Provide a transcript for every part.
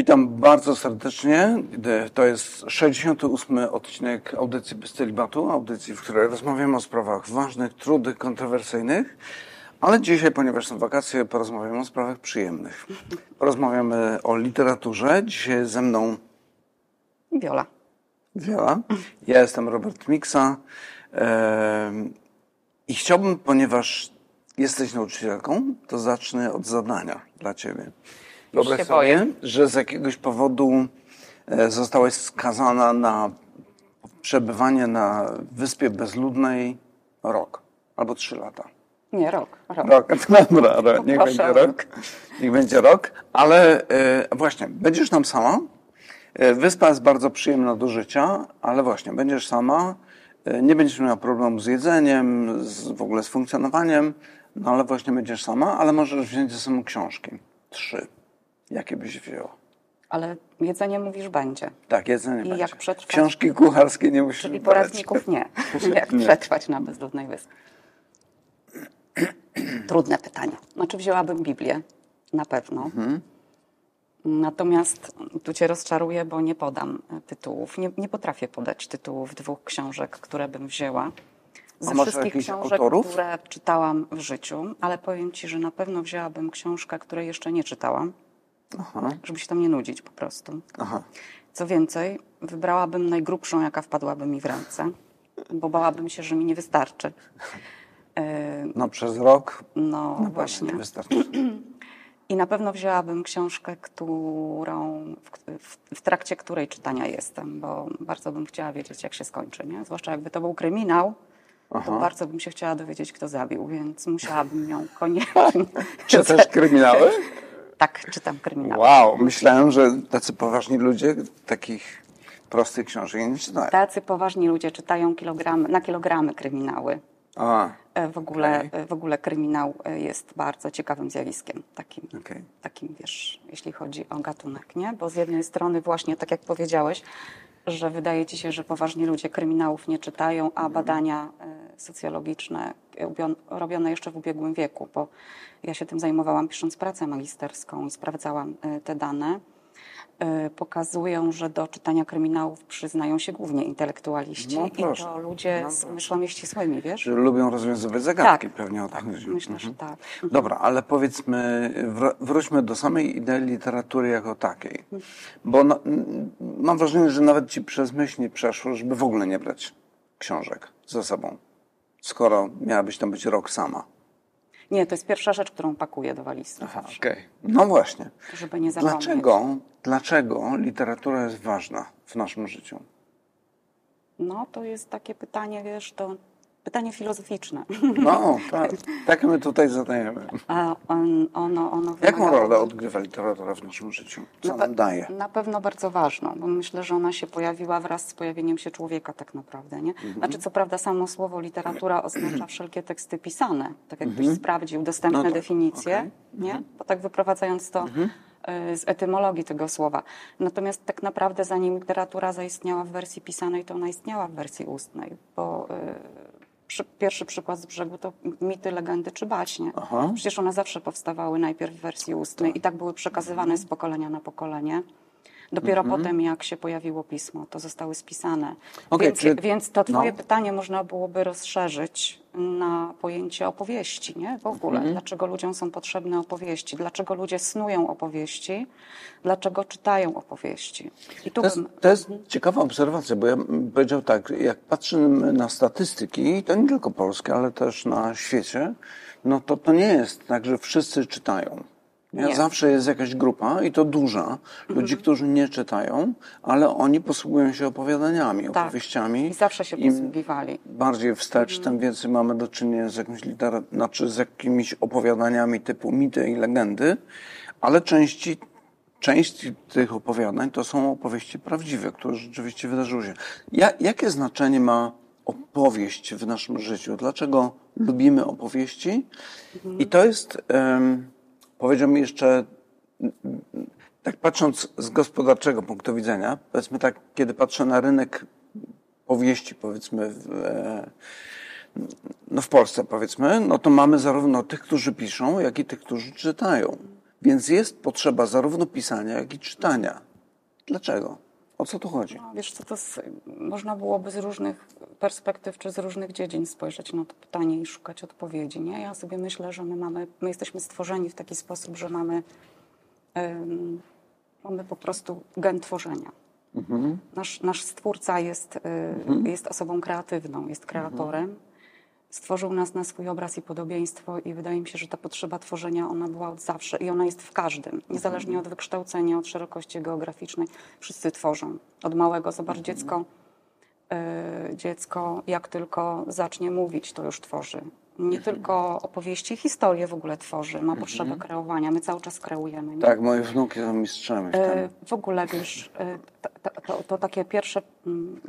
Witam bardzo serdecznie. To jest 68. odcinek audycji Bez Celibatu, audycji, w której rozmawiamy o sprawach ważnych, trudnych, kontrowersyjnych, ale dzisiaj, ponieważ są wakacje, porozmawiamy o sprawach przyjemnych. Porozmawiamy o literaturze. Dzisiaj ze mną Wiola. Wiola. Ja jestem Robert Miksa i chciałbym, ponieważ jesteś nauczycielką, to zacznę od zadania dla Ciebie. Wyobraź sobie, że z jakiegoś powodu e, zostałeś skazana na przebywanie na wyspie bezludnej rok albo trzy lata. Nie, rok. Rok, rok. dobra, niech będzie rok. rok. Niech będzie rok, ale e, właśnie, będziesz tam sama. E, wyspa jest bardzo przyjemna do życia, ale właśnie, będziesz sama, e, nie będziesz miała problemu z jedzeniem, z, w ogóle z funkcjonowaniem, no ale właśnie będziesz sama, ale możesz wziąć ze sobą książki. Trzy. Jakie byś wzięła? Ale jedzenie mówisz będzie. Tak, jedzenie I będzie. jak przetrwać? Książki kucharskie nie musisz Czyli poradników nie. jak nie. przetrwać na bezludnej wyspie? Trudne pytanie. Znaczy wzięłabym Biblię, na pewno. Mhm. Natomiast tu cię rozczaruję, bo nie podam tytułów. Nie, nie potrafię podać tytułów dwóch książek, które bym wzięła. Ze wszystkich książek, autorów? które czytałam w życiu, ale powiem ci, że na pewno wzięłabym książkę, której jeszcze nie czytałam Aha. żeby się tam nie nudzić po prostu. Aha. Co więcej, wybrałabym najgrubszą, jaka wpadłaby mi w ręce, bo bałabym się, że mi nie wystarczy. E, no przez rok no, właśnie. nie wystarczy. I na pewno wzięłabym książkę, którą, w, w, trakcie której czytania jestem, bo bardzo bym chciała wiedzieć, jak się skończy. Nie? Zwłaszcza jakby to był kryminał, Aha. to bardzo bym się chciała dowiedzieć, kto zabił, więc musiałabym ją koniecznie. Czy też kryminały? Tak, czytam kryminały. Wow, myślałem, że tacy poważni ludzie takich prostych książek nie czytają. Tacy poważni ludzie czytają kilogramy, na kilogramy kryminały. A, e, w, ogóle, okay. w ogóle kryminał e, jest bardzo ciekawym zjawiskiem, takim, okay. takim, wiesz, jeśli chodzi o gatunek, nie? Bo z jednej strony właśnie, tak jak powiedziałeś, że wydaje ci się, że poważni ludzie kryminałów nie czytają, a badania e, socjologiczne robione jeszcze w ubiegłym wieku, bo ja się tym zajmowałam pisząc pracę magisterską i sprawdzałam e, te dane, e, pokazują, że do czytania kryminałów przyznają się głównie intelektualiści no, i to ludzie no, z myślami ścisłymi, wiesz? Że lubią rozwiązywać zagadki, tak, pewnie o tak, chodzi. Myślę, mhm. że tak. Mhm. Dobra, ale powiedzmy, wróćmy do samej idei literatury jako takiej. Bo no, mam wrażenie, że nawet ci przez myśl nie przeszło, żeby w ogóle nie brać książek ze sobą skoro miałabyś tam być rok sama? Nie, to jest pierwsza rzecz, którą pakuję do walizki. Aha, okej. Okay. No właśnie. Żeby nie zapomnieć. Dlaczego, dlaczego literatura jest ważna w naszym życiu? No, to jest takie pytanie, wiesz, to Pytanie filozoficzne. No, tak. Tak my tutaj zadajemy. A on, ono, ono Jaką rolę odgrywa literatura w naszym życiu? Co nam daje? Na pewno bardzo ważną, bo myślę, że ona się pojawiła wraz z pojawieniem się człowieka tak naprawdę. Nie? Mhm. Znaczy, co prawda samo słowo literatura oznacza wszelkie teksty pisane, tak jakbyś mhm. sprawdził dostępne no tak. definicje, okay. nie? Mhm. bo tak wyprowadzając to mhm. y, z etymologii tego słowa. Natomiast tak naprawdę zanim literatura zaistniała w wersji pisanej, to ona istniała w wersji ustnej, bo y, przy, pierwszy przykład z brzegu to mity, legendy czy baśnie. Aha. Przecież one zawsze powstawały najpierw w wersji ustnej tak. i tak były przekazywane z pokolenia na pokolenie. Dopiero mm -hmm. potem, jak się pojawiło pismo, to zostały spisane. Okay, więc, czy... więc to twoje no. pytanie można byłoby rozszerzyć na pojęcie opowieści, nie? W ogóle. Mm -hmm. Dlaczego ludziom są potrzebne opowieści? Dlaczego ludzie snują opowieści? Dlaczego czytają opowieści? I tu to, jest, bym... to jest ciekawa obserwacja, bo ja bym powiedział tak, jak patrzymy na statystyki, to nie tylko polskie, ale też na świecie, no to to nie jest tak, że wszyscy czytają. Nie. Zawsze jest jakaś grupa i to duża mhm. ludzi, którzy nie czytają, ale oni posługują się opowiadaniami, tak. opowieściami. I zawsze się posługiwali. Bardziej wstecz, mhm. tym więcej mamy do czynienia z jakimś literat- znaczy z jakimiś opowiadaniami typu mity i legendy, ale części, część tych opowiadań to są opowieści prawdziwe, które rzeczywiście wydarzyły się. Ja, jakie znaczenie ma opowieść w naszym życiu? Dlaczego lubimy opowieści? Mhm. I to jest... Um, Powiedział mi jeszcze, tak patrząc z gospodarczego punktu widzenia, powiedzmy tak, kiedy patrzę na rynek powieści, powiedzmy, w, e, no w Polsce, powiedzmy, no to mamy zarówno tych, którzy piszą, jak i tych, którzy czytają. Więc jest potrzeba zarówno pisania, jak i czytania. Dlaczego? O co tu chodzi? No, wiesz co, to z, można byłoby z różnych perspektyw czy z różnych dziedzin spojrzeć na to pytanie i szukać odpowiedzi. Nie? Ja sobie myślę, że my mamy, my jesteśmy stworzeni w taki sposób, że mamy, ym, mamy po prostu gen tworzenia. Mhm. Nasz, nasz stwórca jest, y, mhm. jest osobą kreatywną, jest kreatorem. Mhm stworzył nas na swój obraz i podobieństwo i wydaje mi się, że ta potrzeba tworzenia, ona była od zawsze i ona jest w każdym, niezależnie od wykształcenia, od szerokości geograficznej. Wszyscy tworzą. Od małego, zobacz, mhm. dziecko, y, dziecko jak tylko zacznie mówić, to już tworzy. Nie mhm. tylko opowieści, historię w ogóle tworzy, ma mhm. potrzebę kreowania. My cały czas kreujemy. Nie? Tak, moje wnuki są mistrzami. W, y, w ogóle, wiesz, y, to, to, to takie pierwsze mm,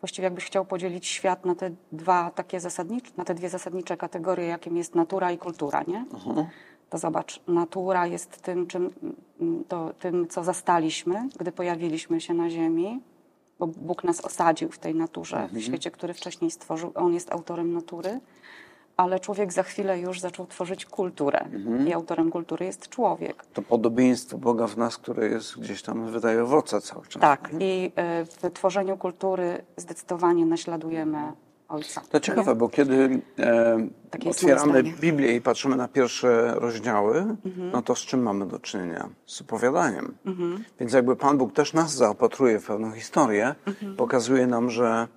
właściwie jakbyś chciał podzielić świat na te dwa takie zasadnicze, na te dwie zasadnicze kategorie, jakim jest natura i kultura, nie? Mhm. To zobacz, natura jest tym, czym, to, tym, co zastaliśmy, gdy pojawiliśmy się na Ziemi, bo Bóg nas osadził w tej naturze, mhm. w świecie, który wcześniej stworzył. On jest autorem natury ale człowiek za chwilę już zaczął tworzyć kulturę mhm. i autorem kultury jest człowiek. To podobieństwo Boga w nas, które jest gdzieś tam, wydaje owoce cały czas. Tak, i e, w tworzeniu kultury zdecydowanie naśladujemy Ojca. To ciekawe, bo kiedy e, otwieramy Biblię i patrzymy na pierwsze rozdziały, mhm. no to z czym mamy do czynienia? Z opowiadaniem. Mhm. Więc jakby Pan Bóg też nas zaopatruje w pewną historię, mhm. pokazuje nam, że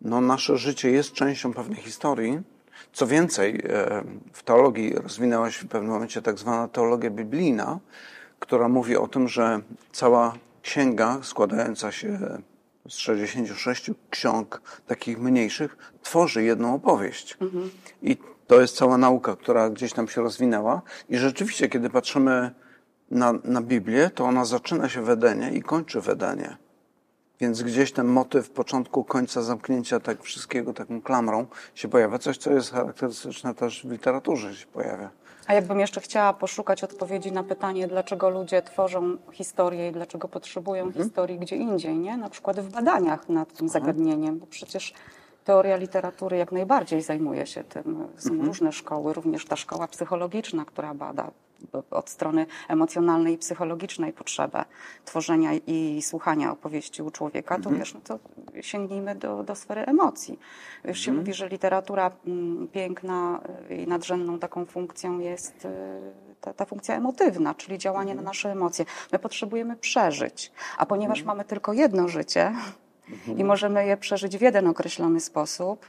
no, nasze życie jest częścią pewnej historii, co więcej, e, w teologii rozwinęła się w pewnym momencie tak zwana teologia biblijna, która mówi o tym, że cała księga składająca się z 66 ksiąg takich mniejszych tworzy jedną opowieść. Mhm. I to jest cała nauka, która gdzieś tam się rozwinęła. I rzeczywiście, kiedy patrzymy na, na Biblię, to ona zaczyna się w Edenie i kończy w Edenie. Więc gdzieś ten motyw początku, końca, zamknięcia tak wszystkiego taką klamrą się pojawia. Coś, co jest charakterystyczne też w literaturze się pojawia. A jakbym jeszcze chciała poszukać odpowiedzi na pytanie, dlaczego ludzie tworzą historię i dlaczego potrzebują mhm. historii gdzie indziej, nie? Na przykład w badaniach nad tym mhm. zagadnieniem, bo przecież teoria literatury jak najbardziej zajmuje się tym. Są mhm. różne szkoły, również ta szkoła psychologiczna, która bada od strony emocjonalnej i psychologicznej potrzebę tworzenia i słuchania opowieści u człowieka, to mhm. wiesz, no to sięgnijmy do, do sfery emocji. Już się mhm. mówi, że literatura mm, piękna i nadrzędną taką funkcją jest y, ta, ta funkcja emotywna, czyli działanie na mhm. nasze emocje. My potrzebujemy przeżyć, a ponieważ mamy tylko jedno życie i możemy je przeżyć w jeden określony sposób,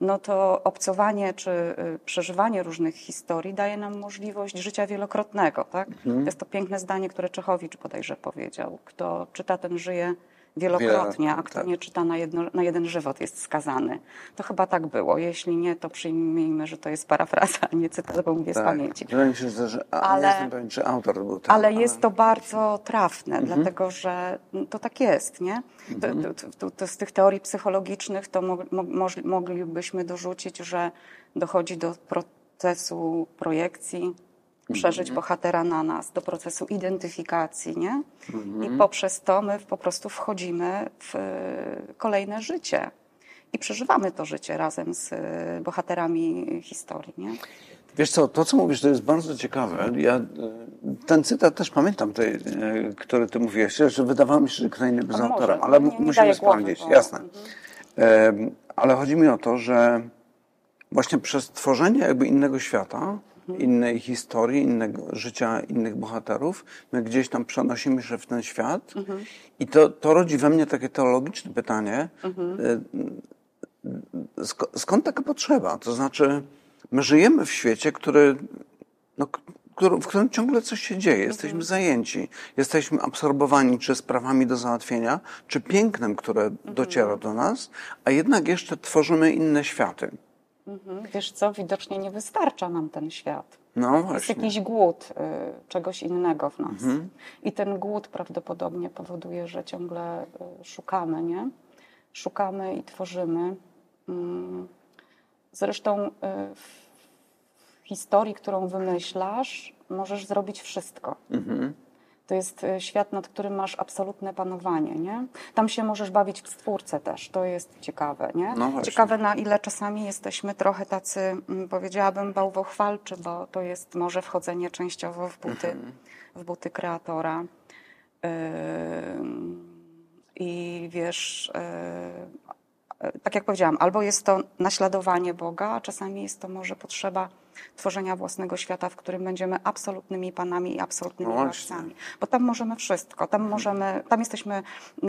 no to obcowanie czy y, przeżywanie różnych historii daje nam możliwość życia wielokrotnego. Tak? Mhm. To jest to piękne zdanie, które Czechowicz bodajże powiedział. Kto czyta, ten żyje wielokrotnie, a kto tak. nie czyta na, jedno, na jeden żywot jest skazany. To chyba tak było. Jeśli nie, to przyjmijmy, że to jest parafraza, a nie cytat, bo mówię tak. z pamięci. Że ale, nie jestem pewien, czy autor był ten, ale, ale jest to bardzo trafne, mhm. dlatego że to tak jest, nie? Mhm. To, to, to, z tych teorii psychologicznych to mo, mo, moglibyśmy dorzucić, że dochodzi do procesu projekcji, przeżyć mhm. bohatera na nas, do procesu identyfikacji, nie? Mhm. I poprzez to my po prostu wchodzimy w e, kolejne życie i przeżywamy to życie razem z e, bohaterami historii, nie? Wiesz co, to co mówisz, to jest bardzo ciekawe. Ja e, ten cytat też pamiętam, który ty mówiłeś, że wydawało mi się, że kto inny był autorem, ale nie, nie musimy sprawdzić, głowy, bo... jasne. Mhm. Ale chodzi mi o to, że właśnie przez tworzenie jakby innego świata, innej historii, innego życia innych bohaterów. My gdzieś tam przenosimy się w ten świat mhm. i to, to rodzi we mnie takie teologiczne pytanie, mhm. skąd taka potrzeba? To znaczy, my żyjemy w świecie, który, no, w którym ciągle coś się dzieje. Jesteśmy mhm. zajęci, jesteśmy absorbowani czy sprawami do załatwienia, czy pięknem, które dociera do nas, a jednak jeszcze tworzymy inne światy. Mhm. Wiesz co, widocznie nie wystarcza nam ten świat. No właśnie. Jest jakiś głód y, czegoś innego w nas. Mhm. I ten głód prawdopodobnie powoduje, że ciągle y, szukamy, nie? Szukamy i tworzymy. Mm. Zresztą y, w historii, którą wymyślasz, możesz zrobić wszystko. Mhm. To jest e, świat, nad którym masz absolutne panowanie, nie? Tam się możesz bawić w stwórcę też, to jest ciekawe, nie? No ciekawe na ile czasami jesteśmy trochę tacy, mm, powiedziałabym, bałwochwalczy, bo to jest może wchodzenie częściowo w buty, w buty kreatora. Ym, I wiesz, yy, tak jak powiedziałam, albo jest to naśladowanie Boga, a czasami jest to może potrzeba tworzenia własnego świata, w którym będziemy absolutnymi panami i absolutnymi No władcami. Bo tam możemy wszystko. Tam, możemy, tam jesteśmy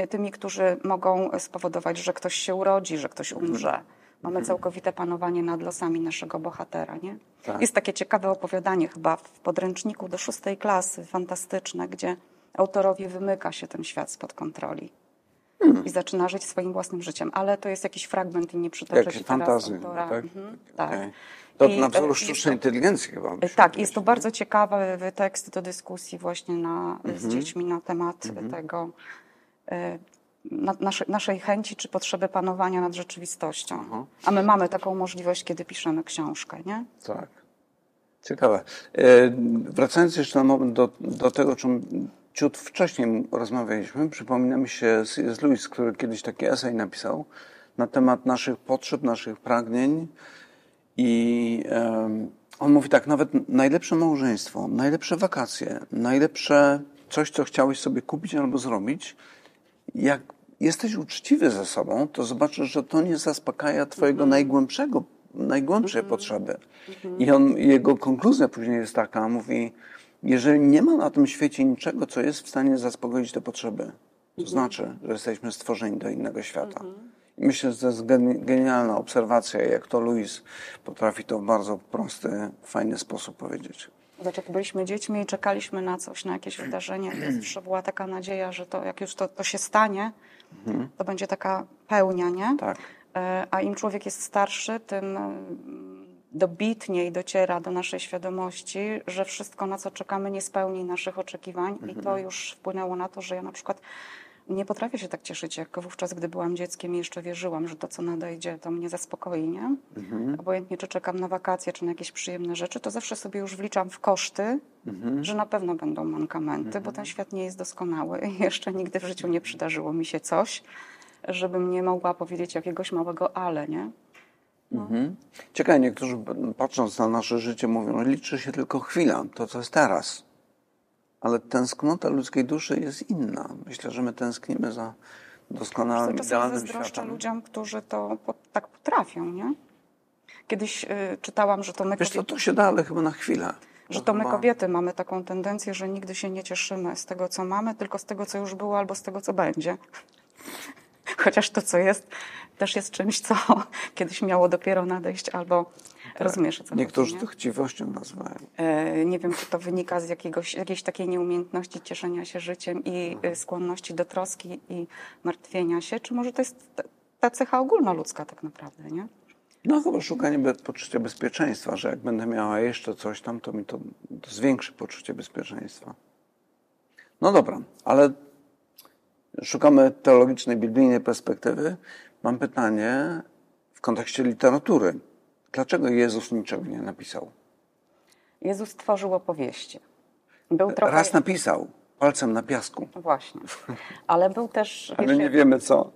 tymi, którzy mogą spowodować, że ktoś się urodzi, że ktoś umrze. Mamy całkowite panowanie nad losami naszego bohatera, nie? Tak. Jest takie ciekawe opowiadanie chyba w podręczniku do szóstej klasy, fantastyczne, gdzie autorowi wymyka się ten świat spod kontroli. I zaczyna żyć swoim własnym życiem, ale to jest jakiś fragment i nie przytoczę Jakieś ci teraz fantazy, autora. tak? Mhm, tak. Okej. To I, na e, wzoru sztucznej inteligencji chyba. musi Tak, jest to bardzo ciekawy tekst do dyskusji właśnie na, z Mhm. dziećmi na temat tego e, na, naszej, naszej chęci czy potrzeby panowania nad rzeczywistością. A my mamy taką możliwość, kiedy piszemy książkę, nie? Tak. Ciekawe. E, Wracając jeszcze na moment do, do tego, czym ciut wcześniej rozmawialiśmy, przypomina mi się C.S. Lewis, który kiedyś taki esej napisał na temat naszych potrzeb, naszych pragnień i on mówi tak, nawet najlepsze małżeństwo, najlepsze wakacje, najlepsze coś, co chciałeś sobie kupić albo zrobić, jak jesteś uczciwy ze sobą, to zobaczysz, że to nie zaspokaja twojego najgłębszego, najgłębszej potrzeby. I on, jego konkluzja później jest taka, mówi, jeżeli nie ma na tym świecie niczego, co jest w stanie zaspokoić te potrzeby, to znaczy, że jesteśmy stworzeni do innego świata. I myślę, że to jest geni- genialna obserwacja, jak to Louis potrafi to w bardzo prosty, fajny sposób powiedzieć. Zobacz, jak byliśmy dziećmi i czekaliśmy na coś, na jakieś wydarzenie, to zawsze była taka nadzieja, że to, jak już to, to się stanie, to będzie taka pełnia, nie? Tak. E, A im człowiek jest starszy, tym mm, dobitniej dociera do naszej świadomości, że wszystko, na co czekamy, nie spełni naszych oczekiwań. I to już wpłynęło na to, że ja na przykład nie potrafię się tak cieszyć, jak wówczas, gdy byłam dzieckiem i jeszcze wierzyłam, że to, co nadejdzie, to mnie zaspokoi, nie? Obojętnie, czy czekam na wakacje, czy na jakieś przyjemne rzeczy, to zawsze sobie już wliczam w koszty, że na pewno będą mankamenty, bo ten świat nie jest doskonały i jeszcze nigdy w życiu nie przydarzyło mi się coś, żebym nie mogła powiedzieć jakiegoś małego ale, nie? Mhm. Ciekawe, niektórzy patrząc na nasze życie mówią, liczy się tylko chwila, to co jest teraz. Ale tęsknota ludzkiej duszy jest inna. Myślę, że my tęsknimy za doskonałym, Czasem idealnym światem. ludziom, którzy to po, tak potrafią, nie? Kiedyś y, czytałam, że to my Wiesz to się da, ale chyba na chwilę. że to my chyba- kobiety mamy taką tendencję, że nigdy się nie cieszymy z tego, co mamy, tylko z tego, co już było, albo z tego, co będzie. Chociaż to, co jest, też jest czymś, co kiedyś miało dopiero nadejść, albo rozumiesz, o co Niektórzy chodzi, to chciwością nazywają. nie? E, Nie wiem, czy to wynika z jakiegoś, jakiejś takiej nieumiejętności cieszenia się życiem i y, skłonności do troski i martwienia się, czy może to jest ta- cecha ogólnoludzka tak naprawdę, nie? No chyba szukanie poczucia bezpieczeństwa, że jak będę miała jeszcze coś tam, to mi to, to zwiększy poczucie bezpieczeństwa. No dobra, ale szukamy teologicznej, biblijnej perspektywy. Mam pytanie w kontekście literatury. Dlaczego Jezus niczego nie napisał? Jezus stworzył opowieści. Był trochę... Raz napisał, palcem na piasku, Właśnie. Ale był też... ale wiesz, nie wiemy co.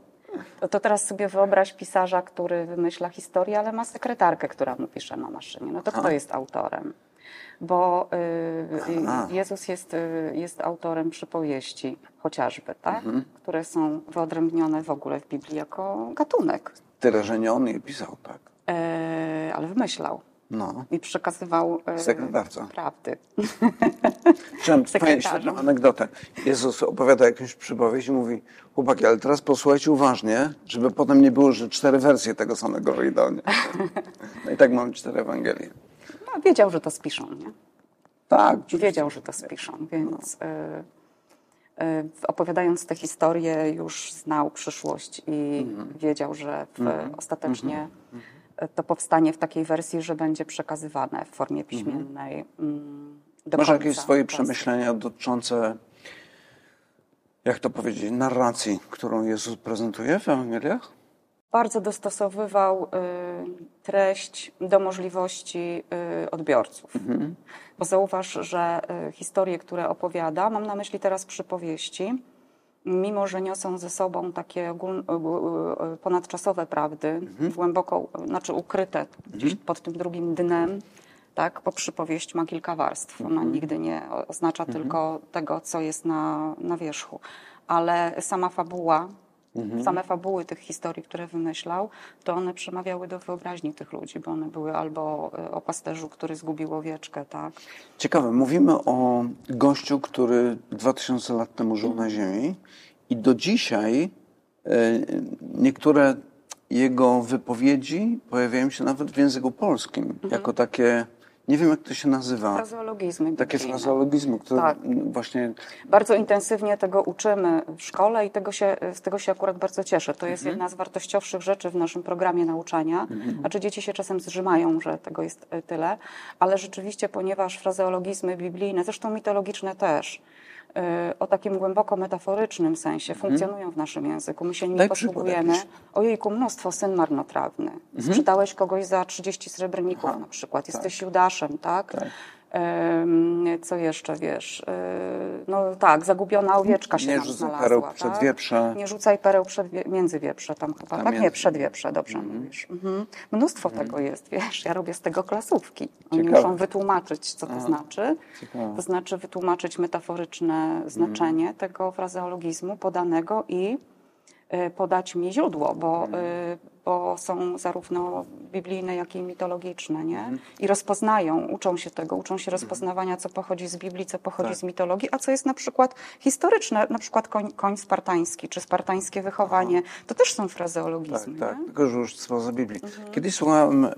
To, to teraz sobie wyobraź pisarza, który wymyśla historię, ale ma sekretarkę, która mu pisze na maszynie. No to kto jest autorem? Bo y, y, Jezus jest, y, jest autorem przypowieści chociażby, tak? Mhm. które są wyodrębnione w ogóle w Biblii jako gatunek. Tyle, że nie on je pisał, tak. E, ale wymyślał No. i przekazywał e, Sekretarca. prawdy. Sekretarzem. świetną anegdotę. Jezus opowiada jakąś przypowieść i mówi, chłopaki, ale teraz posłuchajcie uważnie, żeby potem nie było, że cztery wersje tego samego wyjdą. Nie? No i tak mamy cztery Ewangelie. No, wiedział, że to spiszą, nie? Tak, wiedział, że to spiszą, więc y, y, opowiadając tę historię już znał przyszłość i wiedział, że w, ostatecznie y, to powstanie w takiej wersji, że będzie przekazywane w formie piśmiennej. mm, Do Masz jakieś swoje przemyślenia dotyczące, jak to powiedzieć, narracji, którą Jezus prezentuje w Ewangeliach? bardzo dostosowywał y, treść do możliwości y, odbiorców. Mhm. Bo zauważ, że y, historie, które opowiada, mam na myśli teraz przypowieści, mimo że niosą ze sobą takie ogól, y, y, ponadczasowe prawdy, Mhm. głęboko, znaczy ukryte gdzieś pod tym drugim dnem, tak, bo przypowieść ma kilka warstw. Ona Mhm. nigdy nie oznacza tylko tego, co jest na, na wierzchu. Ale sama fabuła, Mhm. same fabuły tych historii, które wymyślał, to one przemawiały do wyobraźni tych ludzi, bo one były albo y, o pasterzu, który zgubił owieczkę, tak? Ciekawe, mówimy o gościu, który 2000 lat temu żył na Ziemi i do dzisiaj e, niektóre jego wypowiedzi pojawiają się nawet w języku polskim, jako takie, nie wiem jak to się nazywa, Frazeologizmy. takie frazeologizmy, które Tak. właśnie Bardzo intensywnie tego uczymy w szkole i tego się, z tego się akurat bardzo cieszę. To jest Mhm. jedna z wartościowszych rzeczy w naszym programie nauczania. Znaczy dzieci się czasem zrzymają, że tego jest y, tyle, ale rzeczywiście, ponieważ frazeologizmy biblijne, zresztą mitologiczne też, o takim głęboko metaforycznym sensie funkcjonują w naszym języku. My się nimi Mhm. Daj posługujemy. Mhm. Ojejku, mnóstwo, syn marnotrawny. Sprzedałeś kogoś za 30 srebrników Aha, na przykład. Jesteś Judaszem, tak? Tak. Co jeszcze wiesz? Yy, No tak, zagubiona owieczka się Nie tam rzucaj znalazła. pereł tak? przed wieprze. Nie rzucaj pereł przed między wieprze tam chyba. Tam tak? Nie, między- przed wieprze, dobrze mówisz. Mhm. Mnóstwo tego jest, wiesz. Ja robię z tego klasówki. Oni Ciekawe. muszą wytłumaczyć, co to znaczy. Ciekawe. To znaczy wytłumaczyć metaforyczne znaczenie tego frazeologizmu podanego i podać mi źródło, bo, y, bo są zarówno biblijne, jak i mitologiczne, nie? I rozpoznają, uczą się tego, uczą się rozpoznawania, co pochodzi z Biblii, co pochodzi Tak. z mitologii, a co jest na przykład historyczne, na przykład koń, koń spartański, czy spartańskie wychowanie, to też są Tak, frazeologizmy, tak, nie? tylko że już spoza Biblii. Mhm. Kiedyś słuchałem e,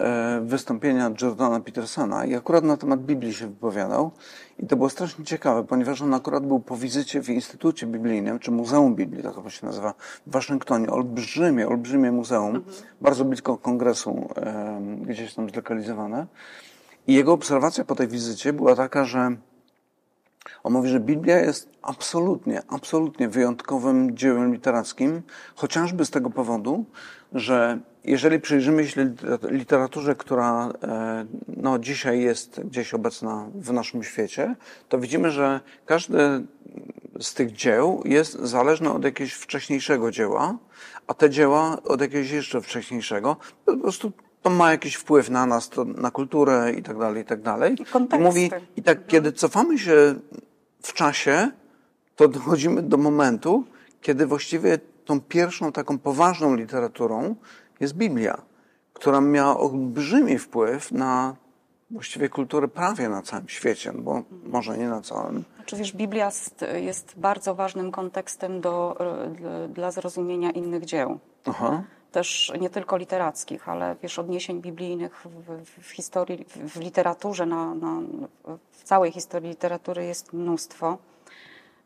wystąpienia Jordana Petersona i akurat na temat Biblii się wypowiadał i to było strasznie ciekawe, ponieważ on akurat był po wizycie w Instytucie Biblijnym, czy Muzeum Biblii, tak to się nazywa, w Waszyngtonie. Olbrzymie, olbrzymie muzeum, Mhm. bardzo blisko kongresu, e, gdzieś tam zlokalizowane. I jego obserwacja po tej wizycie była taka, że on mówi, że Biblia jest absolutnie, absolutnie wyjątkowym dziełem literackim, chociażby z tego powodu, że jeżeli przyjrzymy się liter- literaturze, która e, no, dzisiaj jest gdzieś obecna w naszym świecie, to widzimy, że każde z tych dzieł jest zależne od jakiegoś wcześniejszego dzieła, a te dzieła od jakiegoś jeszcze wcześniejszego. Po prostu to ma jakiś wpływ na nas, to, na kulturę i tak dalej, i tak dalej. I konteksty. mówi, i tak, kiedy cofamy się w czasie, to dochodzimy do momentu, kiedy właściwie tą pierwszą taką poważną literaturą jest Biblia, która miała olbrzymi wpływ na właściwie kulturę prawie na całym świecie, no bo może nie na całym. Znaczy, wiesz, Biblia jest, jest bardzo ważnym kontekstem do, dla- zrozumienia innych dzieł. Aha. Też nie tylko literackich, ale wiesz, odniesień biblijnych w, w, historii, w, w literaturze, na, na, w całej historii literatury jest mnóstwo.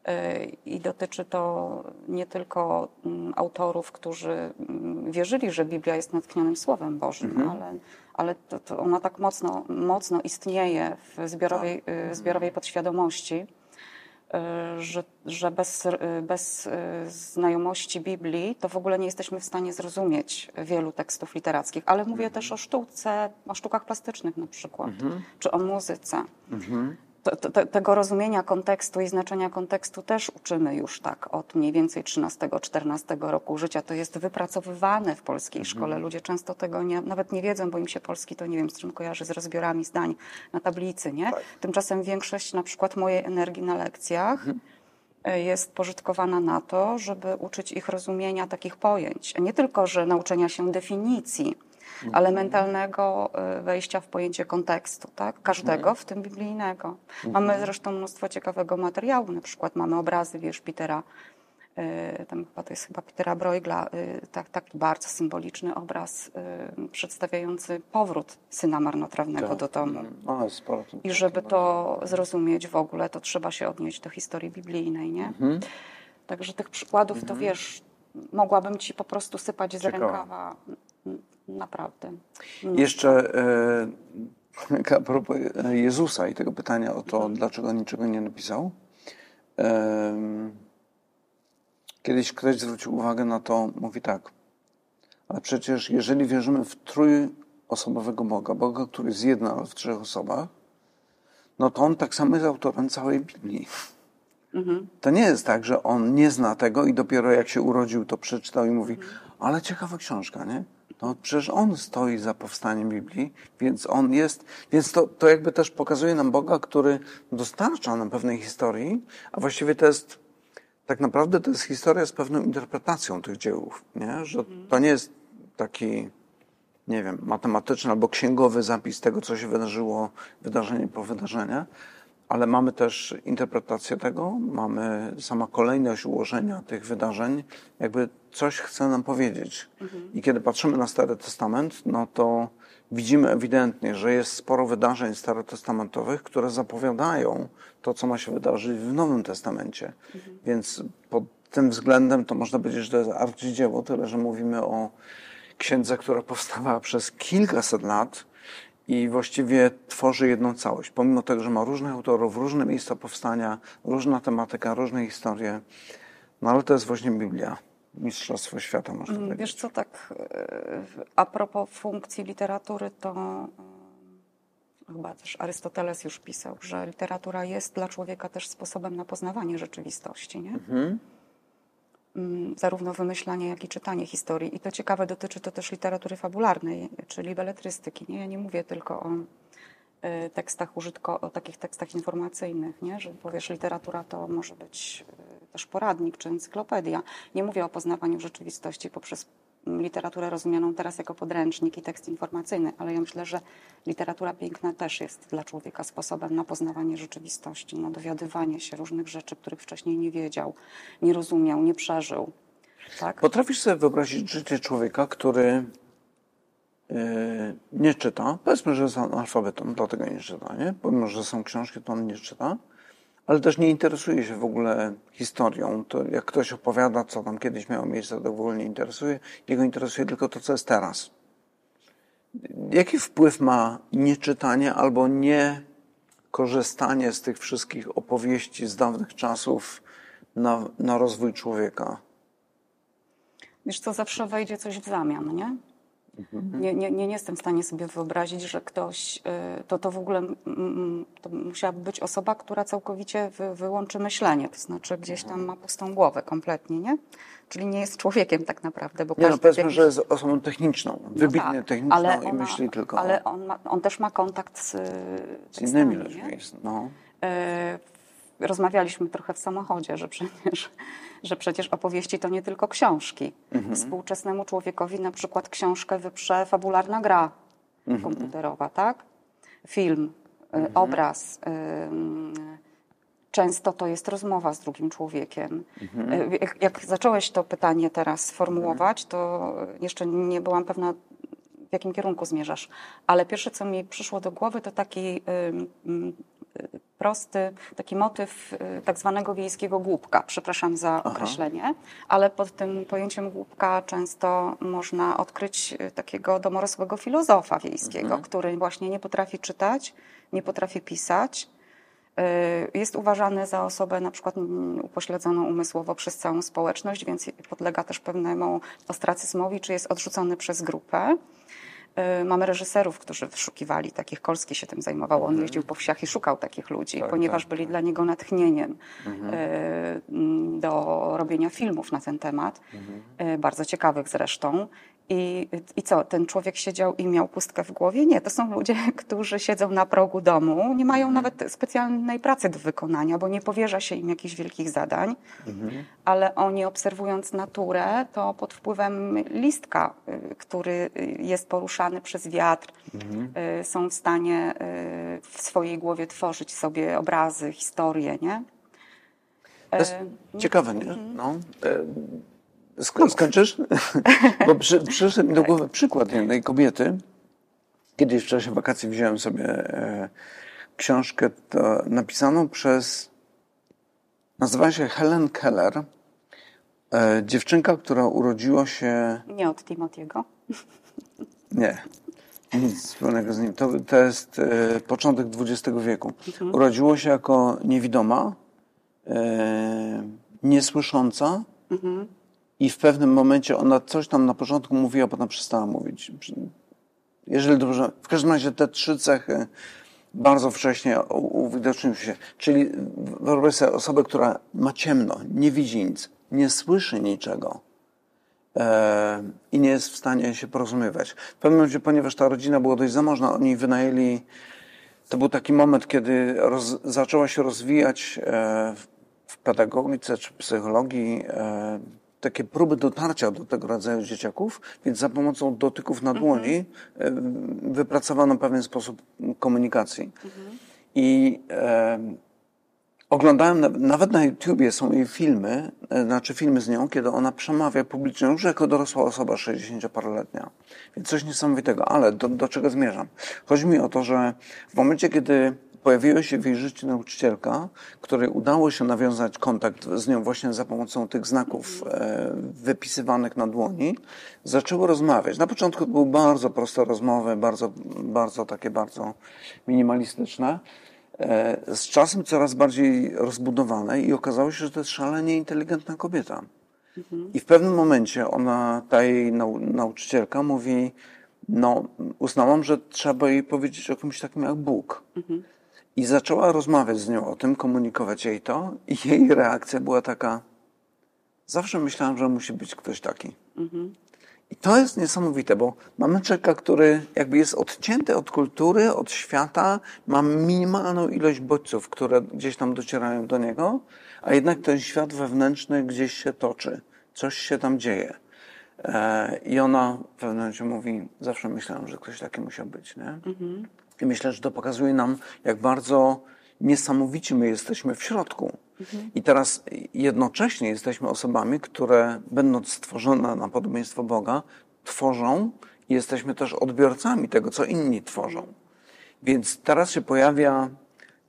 E, I dotyczy to nie tylko mm, autorów, którzy mm, wierzyli, że Biblia jest natchnionym Słowem Bożym, ale, ale to, to ona tak mocno, mocno istnieje w zbiorowej, y, zbiorowej podświadomości, y, że, że bez, bez znajomości Biblii to w ogóle nie jesteśmy w stanie zrozumieć wielu tekstów literackich. Ale mówię też o sztuce, o sztukach plastycznych na przykład, czy o muzyce. To, to, te- tego rozumienia kontekstu i znaczenia kontekstu też uczymy już tak od mniej więcej 13-14 roku życia. To jest wypracowywane w polskiej szkole. Ludzie często tego nie, nawet nie wiedzą, bo im się polski to nie wiem z czym kojarzy, z rozbiorami zdań na tablicy, nie? Tymczasem większość na przykład mojej energii na lekcjach y, jest pożytkowana na to, żeby uczyć ich rozumienia takich pojęć. Nie tylko, że nauczenia się definicji, ale mentalnego y, wejścia w pojęcie kontekstu, tak? Każdego, w tym biblijnego. Mamy zresztą mnóstwo ciekawego materiału, na przykład mamy obrazy, wiesz, Petera, y, tam chyba to jest chyba Petera Bruegla, y, tak, taki bardzo symboliczny obraz przedstawiający powrót syna marnotrawnego do domu. No, jest sporo. I żeby to zrozumieć w ogóle, to trzeba się odnieść do historii biblijnej, nie? Mhm. Także tych przykładów to wiesz, mogłabym ci po prostu sypać z Ciekawe. rękawa. Naprawdę. Jeszcze e, a propos e, Jezusa i tego pytania o to, Mhm. dlaczego niczego nie napisał. Em, Kiedyś ktoś zwrócił uwagę na to, mówi tak. Ale przecież jeżeli wierzymy w trójosobowego Boga, Boga, który jest jeden, ale w trzech osobach, no to on tak samo jest autorem całej Biblii. Mhm. To nie jest tak, że on nie zna tego i dopiero jak się urodził, to przeczytał i mówi, ale ciekawa książka, nie? No przecież on stoi za powstaniem Biblii, więc on jest, więc to, to jakby też pokazuje nam Boga, który dostarcza nam pewnej historii, a właściwie to jest, tak naprawdę to jest historia z pewną interpretacją tych dziełów, nie? Że to nie jest taki, nie wiem, matematyczny albo księgowy zapis tego, co się wydarzyło, wydarzenie po wydarzeniu, ale mamy też interpretację tego, mamy sama kolejność ułożenia tych wydarzeń, jakby coś chce nam powiedzieć. Mhm. I kiedy patrzymy na Stary Testament, no to widzimy ewidentnie, że jest sporo wydarzeń starotestamentowych, które zapowiadają to, co ma się wydarzyć w Nowym Testamencie. Mhm. Więc pod tym względem to można powiedzieć, że to jest arcydzieło, tyle że mówimy o księdze, która powstawała przez kilkaset lat, i właściwie tworzy jedną całość. Pomimo tego, że ma różnych autorów, różne miejsca powstania, różna tematyka, różne historie, no ale to jest właśnie Biblia. Mistrzostwo świata, można mm, powiedzieć. Wiesz co, tak e, a propos funkcji literatury, to e, chyba też Arystoteles już pisał, że literatura jest dla człowieka też sposobem na poznawanie rzeczywistości, nie? Mhm. Mm, zarówno wymyślanie, jak i czytanie historii. I to ciekawe, dotyczy to też literatury fabularnej, czyli beletrystyki. Nie? Ja nie mówię tylko o e, tekstach użytko, o takich tekstach informacyjnych, nie? że powiesz, literatura to może być e, też poradnik czy encyklopedia. Nie mówię o poznawaniu rzeczywistości poprzez literaturę rozumianą teraz jako podręcznik i tekst informacyjny, ale ja myślę, że literatura piękna też jest dla człowieka sposobem na poznawanie rzeczywistości, na dowiadywanie się różnych rzeczy, których wcześniej nie wiedział, nie rozumiał, nie przeżył. Tak? Potrafisz sobie wyobrazić życie człowieka, który yy, nie czyta, powiedzmy, że jest analfabetą, dlatego nie czyta, nie? Pomimo, że są książki, to on nie czyta ale też nie interesuje się w ogóle historią. To jak ktoś opowiada, co tam kiedyś miało miejsce, to w ogóle nie interesuje. Jego interesuje tylko to, co jest teraz. Jaki wpływ ma nieczytanie albo nie korzystanie z tych wszystkich opowieści z dawnych czasów na, na rozwój człowieka? Wiesz co, zawsze wejdzie coś w zamian, nie? Nie, nie, nie jestem w stanie sobie wyobrazić, że ktoś, y, to, to w ogóle to musiałaby być osoba, która całkowicie wy, wyłączy myślenie, to znaczy gdzieś tam ma pustą głowę kompletnie, nie? Czyli nie jest człowiekiem tak naprawdę. Bo nie, no powiedzmy, jakiś... że jest osobą techniczną, no wybitnie tak, techniczną ale i ona, myśli tylko Ale on, ma, on też ma kontakt z, z innymi ludźmi. No. Rozmawialiśmy trochę w samochodzie, że przecież że przecież opowieści to nie tylko książki. Mhm. Współczesnemu człowiekowi na przykład książkę wyprze fabularna gra mhm. komputerowa, tak? Film, y, mhm. obraz. Często to jest rozmowa z drugim człowiekiem. Mhm. Y, jak, jak, zacząłeś to pytanie teraz sformułować, to jeszcze nie byłam pewna, w jakim kierunku zmierzasz. Ale pierwsze, co mi przyszło do głowy, to taki prosty taki motyw y, tak zwanego wiejskiego głupka. Przepraszam za Aha. określenie, ale pod tym pojęciem głupka często można odkryć y, takiego domorosłego filozofa wiejskiego, mhm. który właśnie nie potrafi czytać, nie potrafi pisać. Y, jest uważany za osobę na przykład upośledzoną umysłowo przez całą społeczność, więc podlega też pewnemu ostracyzmowi, czy jest odrzucony przez grupę. Y, mamy reżyserów, którzy wyszukiwali takich, Kolski się tym zajmował, on mhm. jeździł po wsiach i szukał takich ludzi, tak, ponieważ tak, byli tak. dla niego natchnieniem mhm. Y, do robienia filmów na ten temat, mhm. Y, bardzo ciekawych zresztą. I, I co, ten człowiek siedział i miał pustkę w głowie? Nie, to są ludzie, którzy siedzą na progu domu, nie mają mhm. nawet specjalnej pracy do wykonania, bo nie powierza się im jakichś wielkich zadań, mhm. ale oni obserwując naturę, to pod wpływem listka, y, który jest poruszany przez wiatr, mhm. Y, są w stanie y, w swojej głowie tworzyć sobie obrazy, historie, nie? To jest ciekawe, nie? Mhm. No. Sk skończysz? Bo przy, przyszedł mi do głowy przykład jednej kobiety. Kiedyś w czasie wakacji wziąłem sobie e, książkę to, napisaną przez, nazywa się Helen Keller. E, dziewczynka, która urodziła się... Nie od Timotiego. Nie. Nic wspólnego z nim. To, to jest e, początek XX wieku. Mhm. Urodziło się jako niewidoma, e, niesłysząca, mhm i w pewnym momencie ona coś tam na początku mówiła, potem przestała mówić. Jeżeli dobrze, w każdym razie te trzy cechy bardzo wcześnie uwidoczniły się. Czyli wyobraź sobie osobę, która ma ciemno, nie widzi nic, nie słyszy niczego e, i nie jest w stanie się porozumiewać. W pewnym momencie, ponieważ ta rodzina była dość zamożna, oni wynajęli, to był taki moment, kiedy roz, zaczęła się rozwijać e, w pedagogice czy psychologii e, takie próby dotarcia do tego rodzaju dzieciaków, więc za pomocą dotyków na dłoni mhm. wypracowano pewien sposób komunikacji. Mhm. I e, oglądałem, nawet na YouTubie są jej filmy, e, znaczy filmy z nią, kiedy ona przemawia publicznie już jako dorosła osoba 60-paroletnia. Więc coś niesamowitego. Ale do, do czego zmierzam? Chodzi mi o to, że w momencie, kiedy pojawiła się w jej życiu nauczycielka, której udało się nawiązać kontakt z nią właśnie za pomocą tych znaków e, wypisywanych na dłoni. Zaczęły rozmawiać. Na początku były bardzo proste rozmowy, bardzo, bardzo takie bardzo minimalistyczne. E, z czasem coraz bardziej rozbudowane i okazało się, że to jest szalenie inteligentna kobieta. I w pewnym momencie ona, ta jej nau nauczycielka mówi, no uznałam, że trzeba jej powiedzieć o kimś takim jak Bóg. Mhm. I zaczęła rozmawiać z nią o tym, komunikować jej to, i jej reakcja była taka: Zawsze myślałam, że musi być ktoś taki. Mhm. I to jest niesamowite, bo mamy człowieka, który jakby jest odcięty od kultury, od świata, ma minimalną ilość bodźców, które gdzieś tam docierają do niego, a jednak ten świat wewnętrzny gdzieś się toczy, coś się tam dzieje. E, I ona w pewnym momencie mówi: Zawsze myślałam, że ktoś taki musiał być. Nie? Mhm. I myślę, że to pokazuje nam, jak bardzo niesamowici my jesteśmy w środku. Mhm. I teraz jednocześnie jesteśmy osobami, które będąc stworzone na podobieństwo Boga, tworzą i jesteśmy też odbiorcami tego, co inni tworzą. Więc teraz się pojawia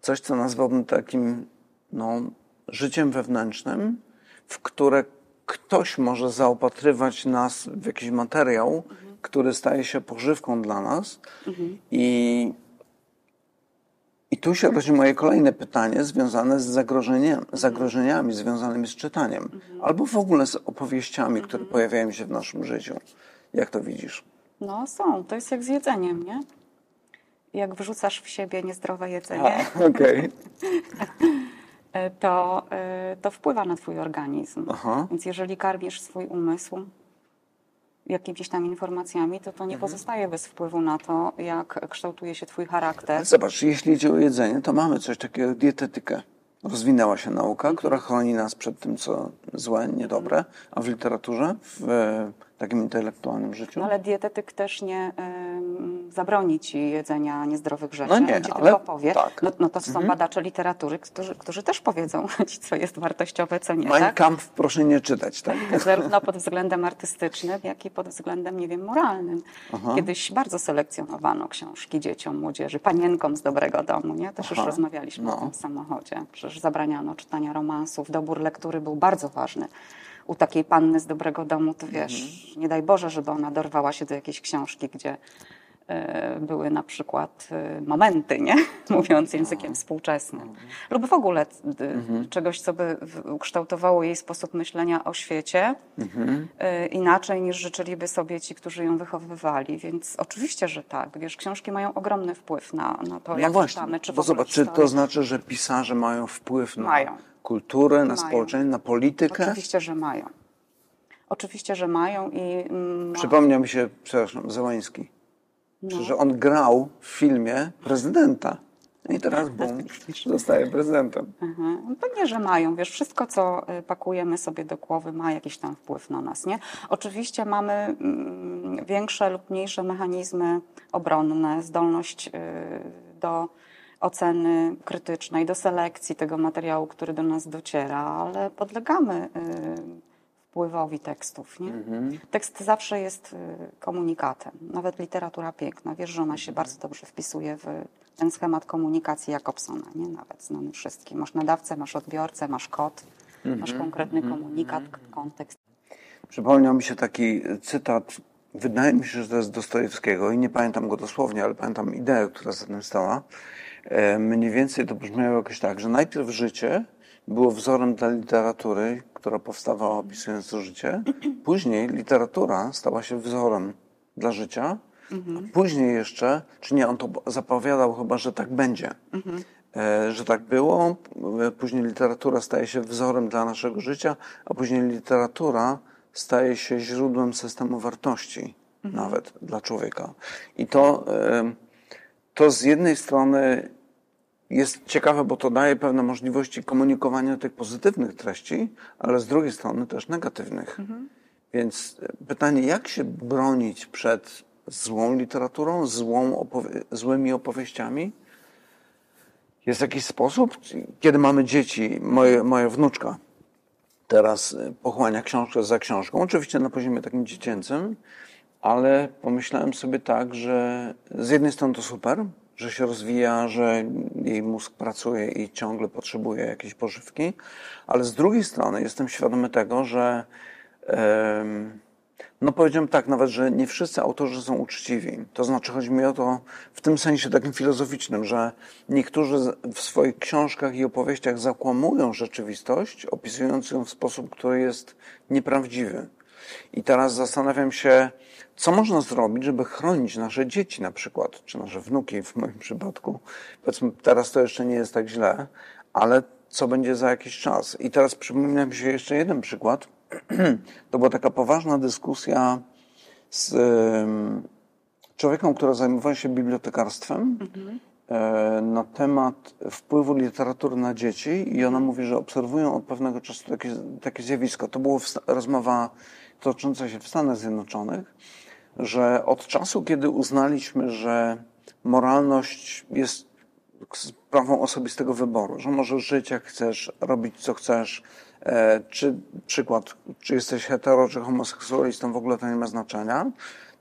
coś, co nazwałbym takim no, życiem wewnętrznym, w które ktoś może zaopatrywać nas w jakiś materiał, mhm. Który staje się pożywką dla nas mhm. i i tu się rodzi moje kolejne pytanie związane z zagrożeniami, zagrożeniami związanymi z czytaniem, mhm. albo w ogóle z opowieściami, mhm. które pojawiają się w naszym życiu. Jak to widzisz? No są, to jest jak z jedzeniem, nie? Jak wrzucasz w siebie niezdrowe jedzenie, okay. to, e, to wpływa na twój organizm. Aha. Więc jeżeli karmisz swój umysł jakimiś tam informacjami, to to nie mhm. pozostaje bez wpływu na to, jak kształtuje się twój charakter. Zobacz, jeśli idzie o jedzenie, to mamy coś takiego jak dietetykę. Rozwinęła się nauka, mhm. która chroni nas przed tym, co złe, niedobre, a w literaturze, w takim intelektualnym życiu. Ale dietetyk też nie y, zabroni ci jedzenia niezdrowych rzeczy. No nie, On ci ale, tylko powie. Tak. No, no to są mhm. badacze literatury, którzy, którzy też powiedzą ci, co jest wartościowe, co nie. Mein tak? Kampf proszę nie czytać, tak? Zarówno pod względem artystycznym, jak i pod względem, nie wiem, moralnym. Aha. Kiedyś bardzo selekcjonowano książki dzieciom, młodzieży, panienkom z dobrego domu, nie? Też Aha. już rozmawialiśmy no. o tym w samochodzie. Przecież zabraniano czytania romansów, dobór lektury był bardzo ważny u takiej panny z dobrego domu, to wiesz, mhm. nie daj Boże, żeby ona dorwała się do jakiejś książki, gdzie e, były na przykład e, momenty, nie? mówiąc językiem współczesnym. Mhm. Lub w ogóle mhm. czegoś, co by ukształtowało jej sposób myślenia o świecie. E, inaczej niż życzyliby sobie ci, którzy ją wychowywali. Więc oczywiście, że tak. Wiesz, książki mają ogromny wpływ na, na to, no jak właśnie, czytamy. Czy bo zobacz, czy to znaczy, że pisarze mają wpływ na... Mają kulturę, na mają. społeczeństwo, na politykę? Oczywiście, że mają. Oczywiście, że mają i... Mm, Przypomniał mi się, przepraszam, Załański, no. że on grał w filmie prezydenta. I teraz bum, zostaje prezydentem. Mhm. No pewnie, że mają. Wiesz, wszystko, co y, pakujemy sobie do głowy, ma jakiś tam wpływ na nas, nie? Oczywiście mamy mm, większe lub mniejsze mechanizmy obronne, zdolność y, do oceny krytycznej, do selekcji tego materiału, który do nas dociera, ale podlegamy y, wpływowi tekstów. Nie? Mhm. Tekst zawsze jest y, komunikatem. Nawet literatura piękna. Wiesz, że ona się bardzo dobrze wpisuje w ten schemat komunikacji Jakobsona, nie? nawet znany wszystkim. Masz nadawcę, masz odbiorcę, masz kod, mhm. masz konkretny mhm. komunikat, kontekst. Przypomniał mi się taki cytat, wydaje mi się, że to jest Dostojewskiego i nie pamiętam go dosłownie, ale pamiętam ideę, która za tym stała. E, mniej więcej to brzmiało jakoś tak, że najpierw życie, było wzorem dla literatury, która powstawała opisując to życie. Później literatura stała się wzorem dla życia. A później jeszcze, czy nie, on to zapowiadał chyba, że tak będzie. E, że tak było. E, Później literatura staje się wzorem dla naszego życia, a później literatura staje się źródłem systemu wartości nawet dla człowieka. I to, e, to z jednej strony jest ciekawe, bo to daje pewne możliwości komunikowania tych pozytywnych treści, ale z drugiej strony też negatywnych. Więc e, pytanie, jak się bronić przed złą literaturą, złą opowie- złymi opowieściami? Jest jakiś sposób? Kiedy mamy dzieci, moje, moja wnuczka teraz e, pochłania książkę za książką, oczywiście na poziomie takim dziecięcym, ale pomyślałem sobie tak, że z jednej strony to super, że się rozwija, że jej mózg pracuje i ciągle potrzebuje jakiejś pożywki, ale z drugiej strony jestem świadomy tego, że no powiedziałem tak nawet, że nie wszyscy autorzy są uczciwi. To znaczy chodzi mi o to w tym sensie takim filozoficznym, że niektórzy w swoich książkach i opowieściach zakłamują rzeczywistość, opisując ją w sposób, który jest nieprawdziwy. I teraz zastanawiam się, co można zrobić, żeby chronić nasze dzieci na przykład, czy nasze wnuki w moim przypadku. Powiedzmy, teraz to jeszcze nie jest tak źle, ale co będzie za jakiś czas? I teraz przypomina mi się jeszcze jeden przykład. To była taka poważna dyskusja z em, człowiekiem, który zajmował się bibliotekarstwem e, na temat wpływu literatury na dzieci i ona mówi, że obserwują od pewnego czasu takie, takie zjawisko. To była rozmowa tocząca się w Stanach Zjednoczonych, że od czasu, kiedy uznaliśmy, że moralność jest sprawą osobistego wyboru, że możesz żyć jak chcesz, robić co chcesz, e, czy przykład, czy jesteś hetero, czy homoseksualistą, w ogóle to nie ma znaczenia,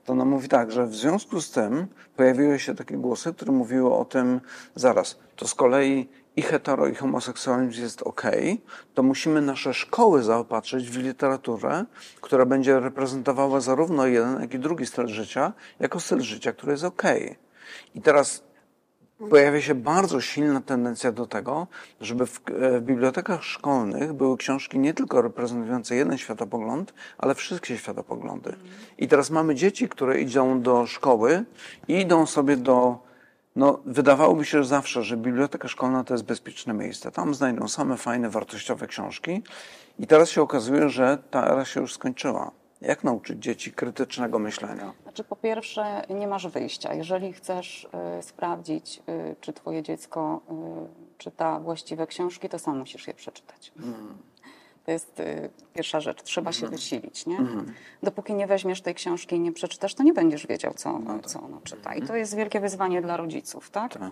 to ona mówi tak, że w związku z tym pojawiły się takie głosy, które mówiły o tym, zaraz, to z kolei i hetero, i homoseksualizm jest ok, to musimy nasze szkoły zaopatrzyć w literaturę, która będzie reprezentowała zarówno jeden, jak i drugi styl życia, jako styl życia, który jest ok. I teraz pojawia się bardzo silna tendencja do tego, żeby w, e, w bibliotekach szkolnych były książki nie tylko reprezentujące jeden światopogląd, ale wszystkie światopoglądy. I teraz mamy dzieci, które idą do szkoły i idą sobie do no, wydawałoby się zawsze, że biblioteka szkolna to jest bezpieczne miejsce. Tam znajdą same fajne, wartościowe książki. I teraz się okazuje, że ta era się już skończyła. Jak nauczyć dzieci krytycznego myślenia? Znaczy, po pierwsze, nie masz wyjścia. Jeżeli chcesz y, sprawdzić, y, czy twoje dziecko y, czyta właściwe książki, to sam musisz je przeczytać. To jest y, pierwsza rzecz. Trzeba się wysilić, nie? Dopóki nie weźmiesz tej książki i nie przeczytasz, to nie będziesz wiedział, co, co ona czyta. I to jest wielkie wyzwanie dla rodziców, tak? Tak.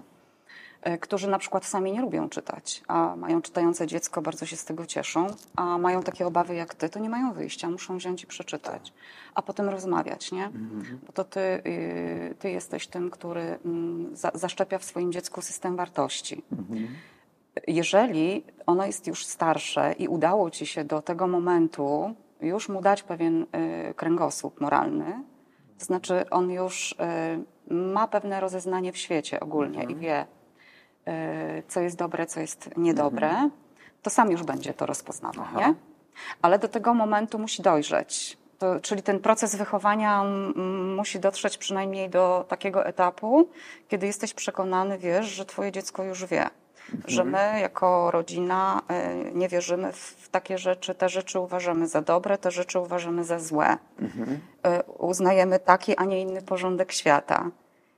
Y, Którzy na przykład sami nie lubią czytać, a mają czytające dziecko, bardzo się z tego cieszą, a mają takie obawy jak ty, to nie mają wyjścia, muszą wziąć i przeczytać, a potem rozmawiać, nie? Bo to ty, y, ty jesteś tym, który mm, za, zaszczepia w swoim dziecku system wartości. Jeżeli ono jest już starsze i udało ci się do tego momentu już mu dać pewien y, kręgosłup moralny, to znaczy on już y, ma pewne rozeznanie w świecie ogólnie i wie, y, co jest dobre, co jest niedobre, to sam już będzie to rozpoznawał, nie? Ale do tego momentu musi dojrzeć. To, czyli ten proces wychowania musi dotrzeć przynajmniej do takiego etapu, kiedy jesteś przekonany, wiesz, że twoje dziecko już wie. Że my jako rodzina y, nie wierzymy w takie rzeczy, te rzeczy uważamy za dobre, te rzeczy uważamy za złe. Y, Uznajemy taki, a nie inny porządek świata.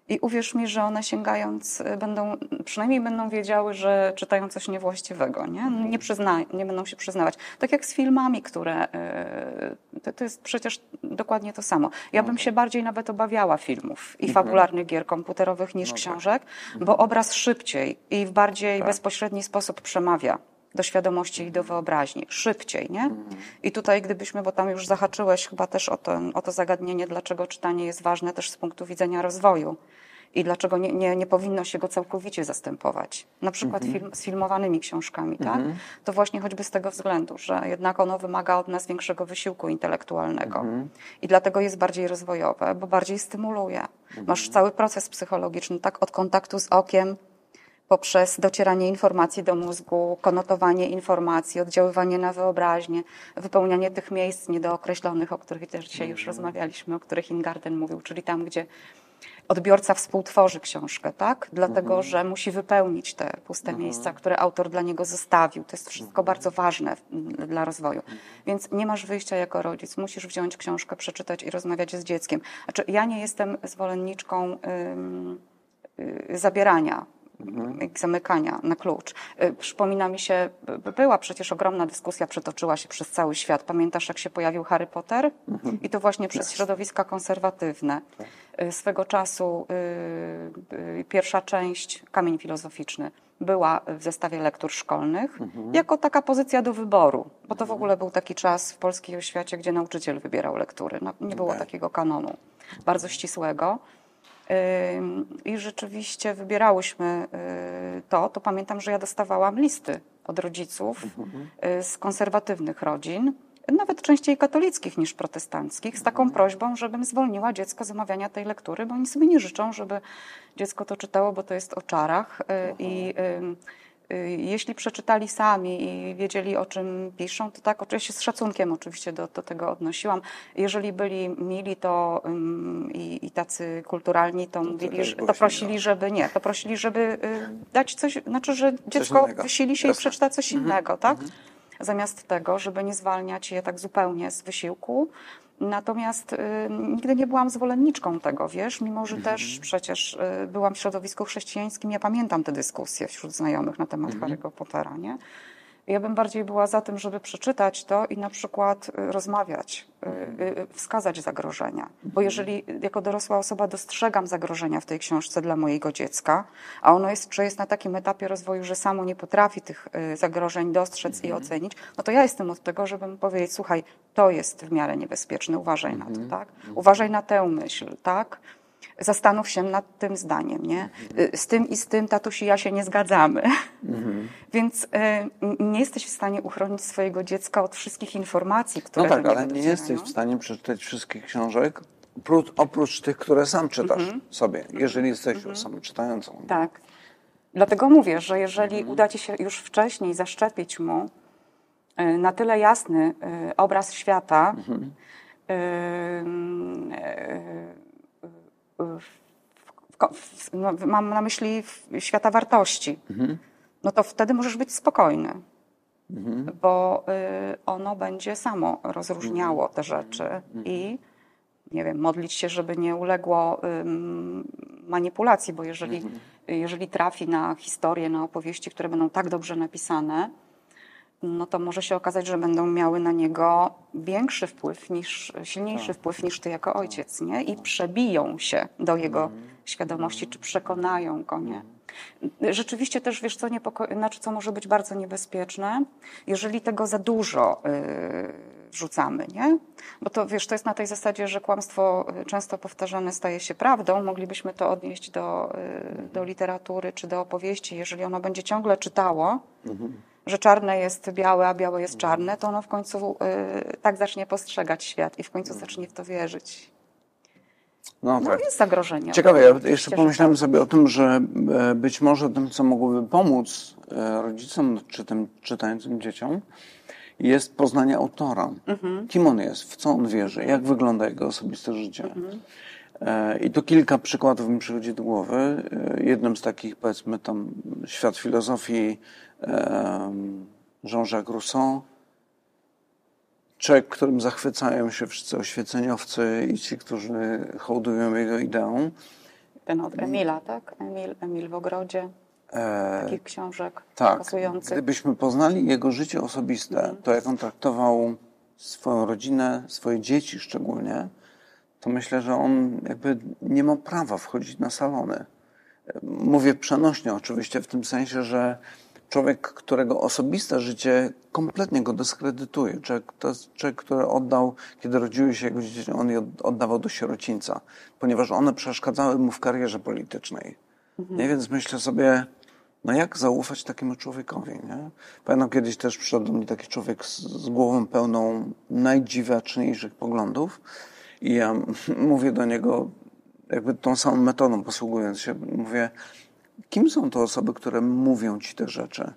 I uwierz mi, że one sięgając y, będą, przynajmniej będą wiedziały, że czytają coś niewłaściwego, nie? Nie, przyzna, nie będą się przyznawać. Tak jak z filmami, które, to, to jest przecież dokładnie to samo. Ja bym się bardziej nawet obawiała filmów i fabularnych gier komputerowych niż książek, bo obraz szybciej i w bardziej bezpośredni sposób przemawia do świadomości i do wyobraźni. Szybciej, nie? I tutaj gdybyśmy, bo tam już zahaczyłeś chyba też o to, o to zagadnienie, dlaczego czytanie jest ważne też z punktu widzenia rozwoju i dlaczego nie, nie, nie powinno się go całkowicie zastępować. Na przykład film, z filmowanymi książkami, tak? To właśnie choćby z tego względu, że jednak ono wymaga od nas większego wysiłku intelektualnego i dlatego jest bardziej rozwojowe, bo bardziej stymuluje. Masz cały proces psychologiczny, tak? Od kontaktu z okiem, poprzez docieranie informacji do mózgu, konotowanie informacji, oddziaływanie na wyobraźnię, wypełnianie tych miejsc niedookreślonych, o których też dzisiaj już rozmawialiśmy, o których Ingarden mówił, czyli tam, gdzie odbiorca współtworzy książkę, tak? Dlatego, mhm. że musi wypełnić te puste mhm. miejsca, które autor dla niego zostawił. To jest wszystko mhm. bardzo ważne dla rozwoju. Mhm. Więc nie masz wyjścia jako rodzic. Musisz wziąć książkę, przeczytać i rozmawiać z dzieckiem. Znaczy, ja nie jestem zwolenniczką y, zabierania mhm. zamykania na klucz. Y, przypomina mi się, była przecież ogromna dyskusja, przetoczyła się przez cały świat. Pamiętasz, jak się pojawił Harry Potter? Mhm. I to właśnie przez środowiska konserwatywne. Tak. Y, swego czasu y, pierwsza część, Kamień Filozoficzny, była w zestawie lektur szkolnych, mhm. jako taka pozycja do wyboru, bo to w ogóle był taki czas w polskiej oświacie, gdzie nauczyciel wybierał lektury. No, nie było tak. takiego kanonu bardzo ścisłego. I rzeczywiście wybierałyśmy y, to, to pamiętam, że ja dostawałam listy od rodziców mhm. y, z konserwatywnych rodzin, nawet częściej katolickich niż protestanckich, z taką mhm. prośbą, żebym zwolniła dziecko z omawiania tej lektury, bo oni sobie nie życzą, żeby dziecko to czytało, bo to jest o czarach y, i jeśli przeczytali sami i wiedzieli o czym piszą, to tak, oczywiście z szacunkiem oczywiście do, do tego odnosiłam. Jeżeli byli mili to i, i, tacy kulturalni, to, mówili, że, to prosili, żeby nie, to prosili, żeby y, dać coś, znaczy, że dziecko wysili się Jasne. i przeczyta coś mhm. innego, tak? Mhm. Zamiast tego, żeby nie zwalniać je tak zupełnie z wysiłku, Natomiast y, nigdy nie byłam zwolenniczką tego, wiesz, mimo że mhm. też przecież y, byłam w środowisku chrześcijańskim, ja pamiętam te dyskusje wśród znajomych na temat mhm. Harry'ego Pottera, nie? Ja bym bardziej była za tym, żeby przeczytać to i na przykład y, rozmawiać, y, y, wskazać zagrożenia. Bo mhm. jeżeli jako dorosła osoba dostrzegam zagrożenia w tej książce dla mojego dziecka, a ono jest, że jest na takim etapie rozwoju, że samo nie potrafi tych zagrożeń dostrzec i mhm. ocenić, no to ja jestem od tego, żeby mu powiedzieć, słuchaj, to jest w miarę niebezpieczne, uważaj na to, mhm. tak? Uważaj na tę myśl, tak? Zastanów się nad tym zdaniem, nie? Y, z tym i z tym, tatusi, ja się nie zgadzamy. Mhm. Więc y, nie jesteś w stanie uchronić swojego dziecka od wszystkich informacji, które No tak, ale nie jesteś w stanie przeczytać wszystkich książek, oprócz tych, które sam czytasz mhm. sobie, jeżeli jesteś mhm. osobą czytającą. Tak. Dlatego mówię, że jeżeli mhm. uda ci się już wcześniej zaszczepić mu y, na tyle jasny obraz świata, mhm no, mam na myśli świata wartości, mhm. no to wtedy możesz być spokojny, mhm. bo y, ono będzie samo rozróżniało te rzeczy mhm. i nie wiem, modlić się, żeby nie uległo manipulacji, bo jeżeli, mhm. jeżeli trafi na historie, na opowieści, które będą tak dobrze napisane, no to może się okazać, że będą miały na niego większy wpływ niż, silniejszy tak. wpływ niż ty jako ojciec, nie? I przebiją się do jego mhm. świadomości, czy przekonają go, nie? Rzeczywiście też, wiesz, co, niepoko- znaczy, co może być bardzo niebezpieczne, jeżeli tego za dużo yy, wrzucamy, nie? Bo to, wiesz, to jest na tej zasadzie, że kłamstwo y, często powtarzane staje się prawdą. Moglibyśmy to odnieść do, yy, do literatury czy do opowieści. Jeżeli ono będzie ciągle czytało, mhm że czarne jest białe, a białe jest czarne, to ono w końcu y, tak zacznie postrzegać świat i w końcu zacznie w to wierzyć. No, no tak. jest zagrożenie. Ciekawe, ja jeszcze pomyślałem tak. sobie o tym, że e, być może tym, co mogłoby pomóc e, rodzicom czy tym czytającym dzieciom, jest poznanie autora. Mhm. Kim on jest, w co on wierzy, jak wygląda jego osobiste życie. Mhm. E, I tu kilka przykładów mi przychodzi do głowy. Jednym z takich, powiedzmy, tam świat filozofii Jean-Jacques Rousseau, człowiek, którym zachwycają się wszyscy oświeceniowcy i ci, którzy hołdują jego ideą. Ten od Emila, tak? Emil, Emil w ogrodzie. E, takich książek tak. pokazujących. Gdybyśmy poznali jego życie osobiste, mhm. to jak on traktował swoją rodzinę, swoje dzieci szczególnie, to myślę, że on jakby nie ma prawa wchodzić na salony. Mówię przenośnie oczywiście, w tym sensie, że człowiek, którego osobiste życie kompletnie go dyskredytuje. Człowiek, to jest człowiek, który oddał, kiedy rodziły się jego dzieci, on je oddawał do sierocińca, ponieważ one przeszkadzały mu w karierze politycznej. Mhm. Nie? Więc myślę sobie, no jak zaufać takiemu człowiekowi, nie? Pamiętam kiedyś też przyszedł do mnie taki człowiek z, z głową pełną najdziwaczniejszych poglądów i ja mówię do niego jakby tą samą metodą posługując się, mówię, kim są to osoby, które mówią ci te rzeczy?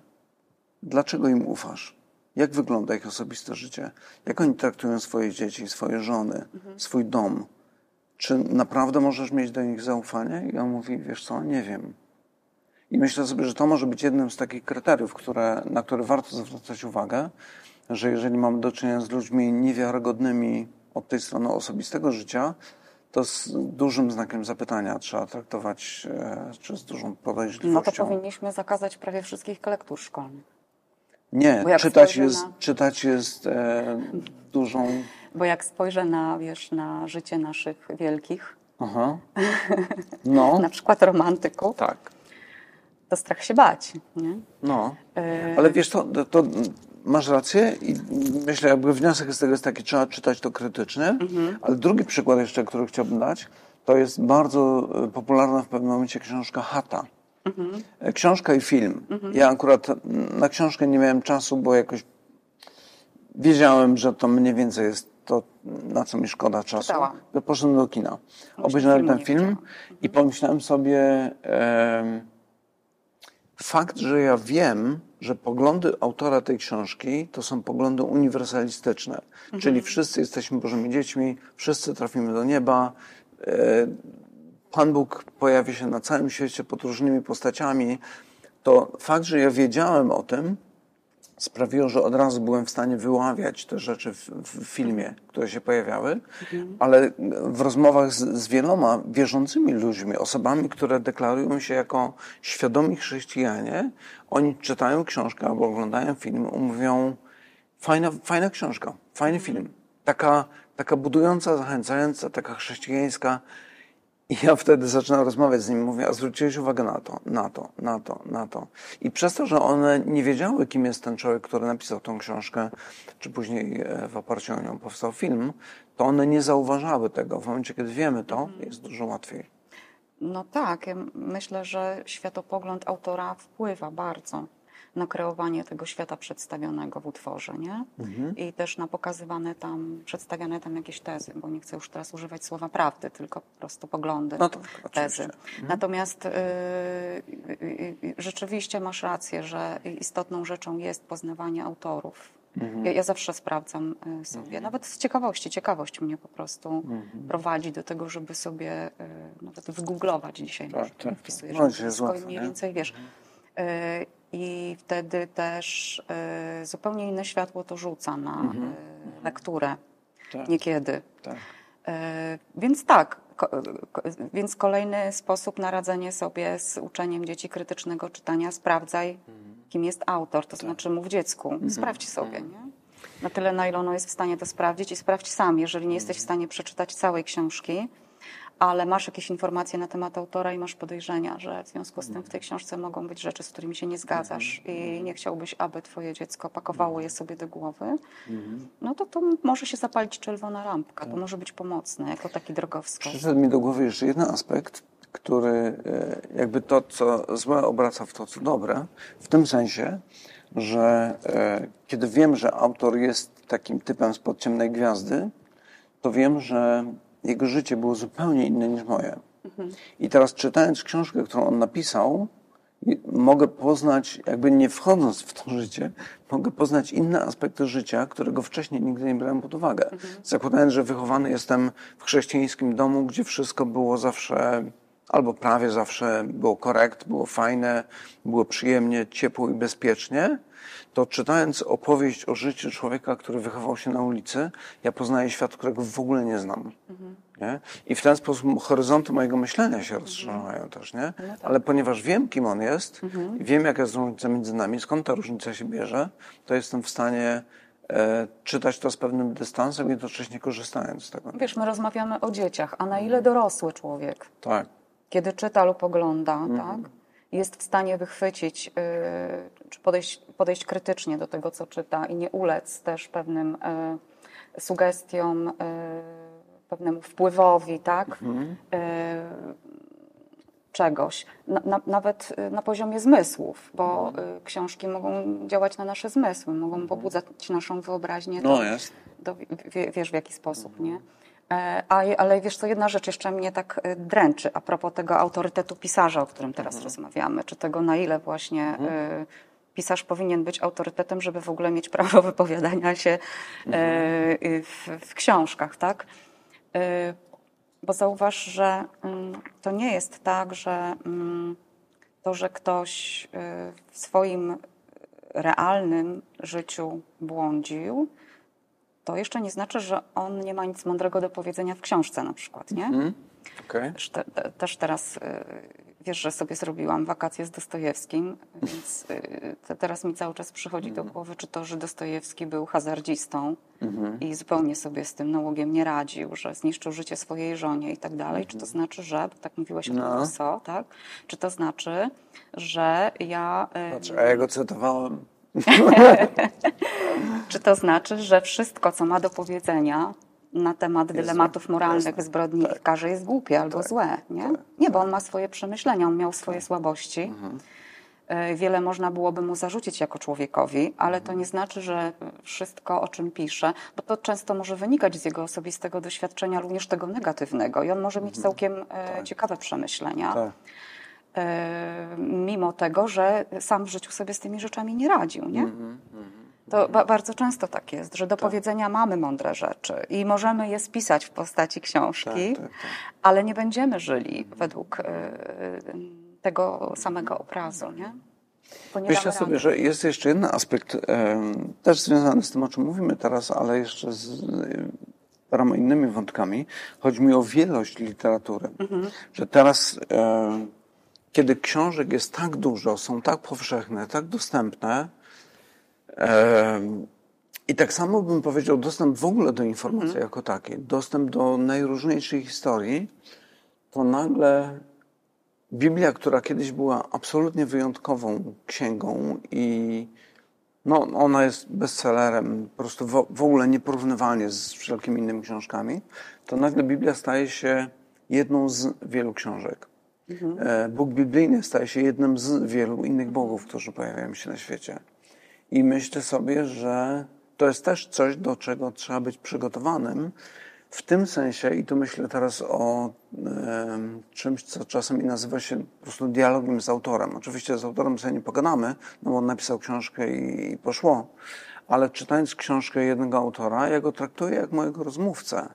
Dlaczego im ufasz? Jak wygląda ich osobiste życie? Jak oni traktują swoje dzieci, swoje żony, swój dom? Czy naprawdę możesz mieć do nich zaufanie? I on mówi, wiesz co, nie wiem. I myślę sobie, że to może być jednym z takich kryteriów, które, na które warto zwracać uwagę, że jeżeli mamy do czynienia z ludźmi niewiarygodnymi od tej strony osobistego życia, to z dużym znakiem zapytania trzeba traktować, e, czy z dużą No to podejrzliwością. powinniśmy zakazać prawie wszystkich lektur szkolnych. Nie, czytać jest, na- czytać jest e, dużą. Bo jak spojrzę na, wiesz, na życie naszych wielkich, Aha. No, na przykład romantyków, tak. to strach się bać. Nie? No. E, Ale wiesz, to, to masz rację i myślę, jakby wniosek z tego jest taki, trzeba czytać to krytycznie. Mhm. Ale drugi przykład jeszcze, który chciałbym dać, to jest bardzo e, popularna w pewnym momencie książka Hata. Mhm. E, Książka i film. Ja akurat na książkę nie miałem czasu, bo jakoś wiedziałem, że to mniej więcej jest to, na co mi szkoda czasu. Czytałam. To poszedłem do kina. Obejrzałem ten film i pomyślałem sobie, em, fakt, że ja wiem, że poglądy autora tej książki to są poglądy uniwersalistyczne, czyli wszyscy jesteśmy Bożymi dziećmi, wszyscy trafimy do nieba, e, Pan Bóg pojawia się na całym świecie pod różnymi postaciami, to fakt, że ja wiedziałem o tym, sprawiło, że od razu byłem w stanie wyławiać te rzeczy w, w filmie, które się pojawiały, ale w rozmowach z, z wieloma wierzącymi ludźmi, osobami, które deklarują się jako świadomi chrześcijanie, oni czytają książkę albo oglądają film i mówią fajna, fajna książka, fajny film. Taka, taka budująca, zachęcająca, taka chrześcijańska. I ja wtedy zaczynam rozmawiać z nimi, mówię, a zwróciłeś uwagę na to, na to, na to, na to. I przez to, że one nie wiedziały, kim jest ten człowiek, który napisał tą książkę, czy później e, w oparciu o nią powstał film, to one nie zauważały tego. W momencie, kiedy wiemy to, jest dużo łatwiej. No tak, ja myślę, że światopogląd autora wpływa bardzo na kreowanie tego świata przedstawionego w utworze, nie? Mhm. I też na pokazywane tam, przedstawiane tam jakieś tezy, bo nie chcę już teraz używać słowa prawdy, tylko po prostu poglądy, No tak, tezy. oczywiście. Natomiast y, y, y, y, rzeczywiście masz rację, że istotną rzeczą jest poznawanie autorów. Mhm. Ja, ja zawsze sprawdzam y, sobie, nawet z ciekawości, ciekawość mnie po prostu Mhm. prowadzi do tego, żeby sobie y, nawet wygooglować dzisiaj. Tak, tak, tak. wpisujesz No, mniej nie? więcej wiesz. Y, I wtedy też y, zupełnie inne światło to rzuca na y, lekturę Mhm. Tak. niekiedy. Tak. E, Więc tak, więc kolejny sposób na radzenie sobie z uczeniem dzieci krytycznego czytania, sprawdzaj, kim jest autor, to znaczy mów dziecku, sprawdź sobie, nie? Na tyle, na ile ono jest w stanie to sprawdzić i sprawdź sam, jeżeli nie jesteś w stanie przeczytać całej książki, ale masz jakieś informacje na temat autora i masz podejrzenia, że w związku z tym w tej książce mogą być rzeczy, z którymi się nie zgadzasz i nie chciałbyś, aby twoje dziecko pakowało je sobie do głowy, no to to może się zapalić czerwona lampka. To może być pomocne, jako taki drogowskaz. Przyszedł mi do głowy jeszcze jeden aspekt, który e, jakby to, co złe obraca w to, co dobre, w tym sensie, że e, kiedy wiem, że autor jest takim typem spod ciemnej gwiazdy, to wiem, że jego życie było zupełnie inne niż moje. I teraz czytając książkę, którą on napisał, mogę poznać, jakby nie wchodząc w to życie, mogę poznać inne aspekty życia, którego wcześniej nigdy nie brałem pod uwagę. Zakładając, że wychowany jestem w chrześcijańskim domu, gdzie wszystko było zawsze, albo prawie zawsze było korekt, było fajne, było przyjemnie, ciepło i bezpiecznie, to czytając opowieść o życiu człowieka, który wychował się na ulicy, ja poznaję świat, którego w ogóle nie znam. Nie? I w ten sposób horyzonty mojego myślenia się rozszerzają też, nie? Ale ponieważ wiem, kim on jest i wiem, jaka jest różnica między nami, skąd ta różnica się bierze, to jestem w stanie e, czytać to z pewnym dystansem jednocześnie korzystając z tego. Wiesz, my rozmawiamy o dzieciach, a na ile dorosły człowiek, Tak. Kiedy czyta lub ogląda, Mhm. tak, jest w stanie wychwycić, yy, czy podejść, podejść krytycznie do tego, co czyta i nie ulec też pewnym yy, sugestiom, yy, pewnemu wpływowi, tak, Mhm. czegoś, na, na, nawet y, na poziomie zmysłów, bo y, książki mogą działać na nasze zmysły, mogą pobudzać naszą wyobraźnię No do, jest. do, wie, wiesz w jaki sposób, nie? E, ale wiesz co, jedna rzecz jeszcze mnie tak e, dręczy a propos tego autorytetu pisarza, o którym teraz mhm. rozmawiamy, czy tego na ile właśnie mhm. E, pisarz powinien być autorytetem, żeby w ogóle mieć prawo wypowiadania się mhm. w, w, książkach, tak? Bo zauważ, że mm, to nie jest tak, że mm, to, że ktoś w swoim realnym życiu błądził, to jeszcze nie znaczy, że on nie ma nic mądrego do powiedzenia w książce na przykład, nie? Mm, okay. też, te, też teraz y, wiesz, że sobie zrobiłam wakacje z Dostojewskim, więc y, teraz mi cały czas przychodzi do mhm. głowy, czy to, że Dostojewski był hazardzistą mm-hmm. i zupełnie sobie z tym nałogiem nie radził, że zniszczył życie swojej żonie i tak dalej. Czy to mhm. znaczy, że, bo tak mówiłeś o no. so, tak? Czy to znaczy, że ja... Znaczy, a ja go cytowałem. Czy to znaczy, że wszystko, co ma do powiedzenia na temat jest dylematów moralnych, jest, zbrodni tak. i karze jest głupie albo tak, złe? Nie? Tak, nie, bo on ma swoje przemyślenia, on miał swoje tak. słabości. Mhm. E, wiele można byłoby mu zarzucić jako człowiekowi, ale to mhm. nie znaczy, że wszystko, o czym pisze, bo to często może wynikać z jego osobistego doświadczenia, również tego negatywnego, i on może mieć mhm. całkiem e, tak. ciekawe przemyślenia. E, mimo tego, że sam w życiu sobie z tymi rzeczami nie radził, nie? Mm -hmm. To ba bardzo często tak jest, że do tak. powiedzenia mamy mądre rzeczy i możemy je spisać w postaci książki, tak, tak, tak. ale nie będziemy żyli według y, tego samego obrazu, nie? Myślę sobie, że jest jeszcze jeden aspekt, y, też związany z tym, o czym mówimy teraz, ale jeszcze z paroma innymi wątkami. Chodzi mi o wielość literatury. Mhm. Że teraz kiedy książek jest tak dużo, są tak powszechne, tak dostępne, i tak samo bym powiedział, dostęp w ogóle do informacji mhm. jako takiej, dostęp do najróżniejszych historii, to nagle Biblia, która kiedyś była absolutnie wyjątkową księgą i no, ona jest bestsellerem, po prostu w, w ogóle nieporównywalnie z wszelkimi innymi książkami, to nagle Biblia staje się jedną z wielu książek. Mhm. E, Bóg biblijny staje się jednym z wielu innych bogów, którzy pojawiają się na świecie. I myślę sobie, że to jest też coś, do czego trzeba być przygotowanym. W tym sensie, i tu myślę teraz o e, czymś, co czasami nazywa się po prostu dialogiem z autorem. Oczywiście z autorem sobie nie pogadamy, no bo on napisał książkę i, i poszło. Ale czytając książkę jednego autora, ja go traktuję jak mojego rozmówcę,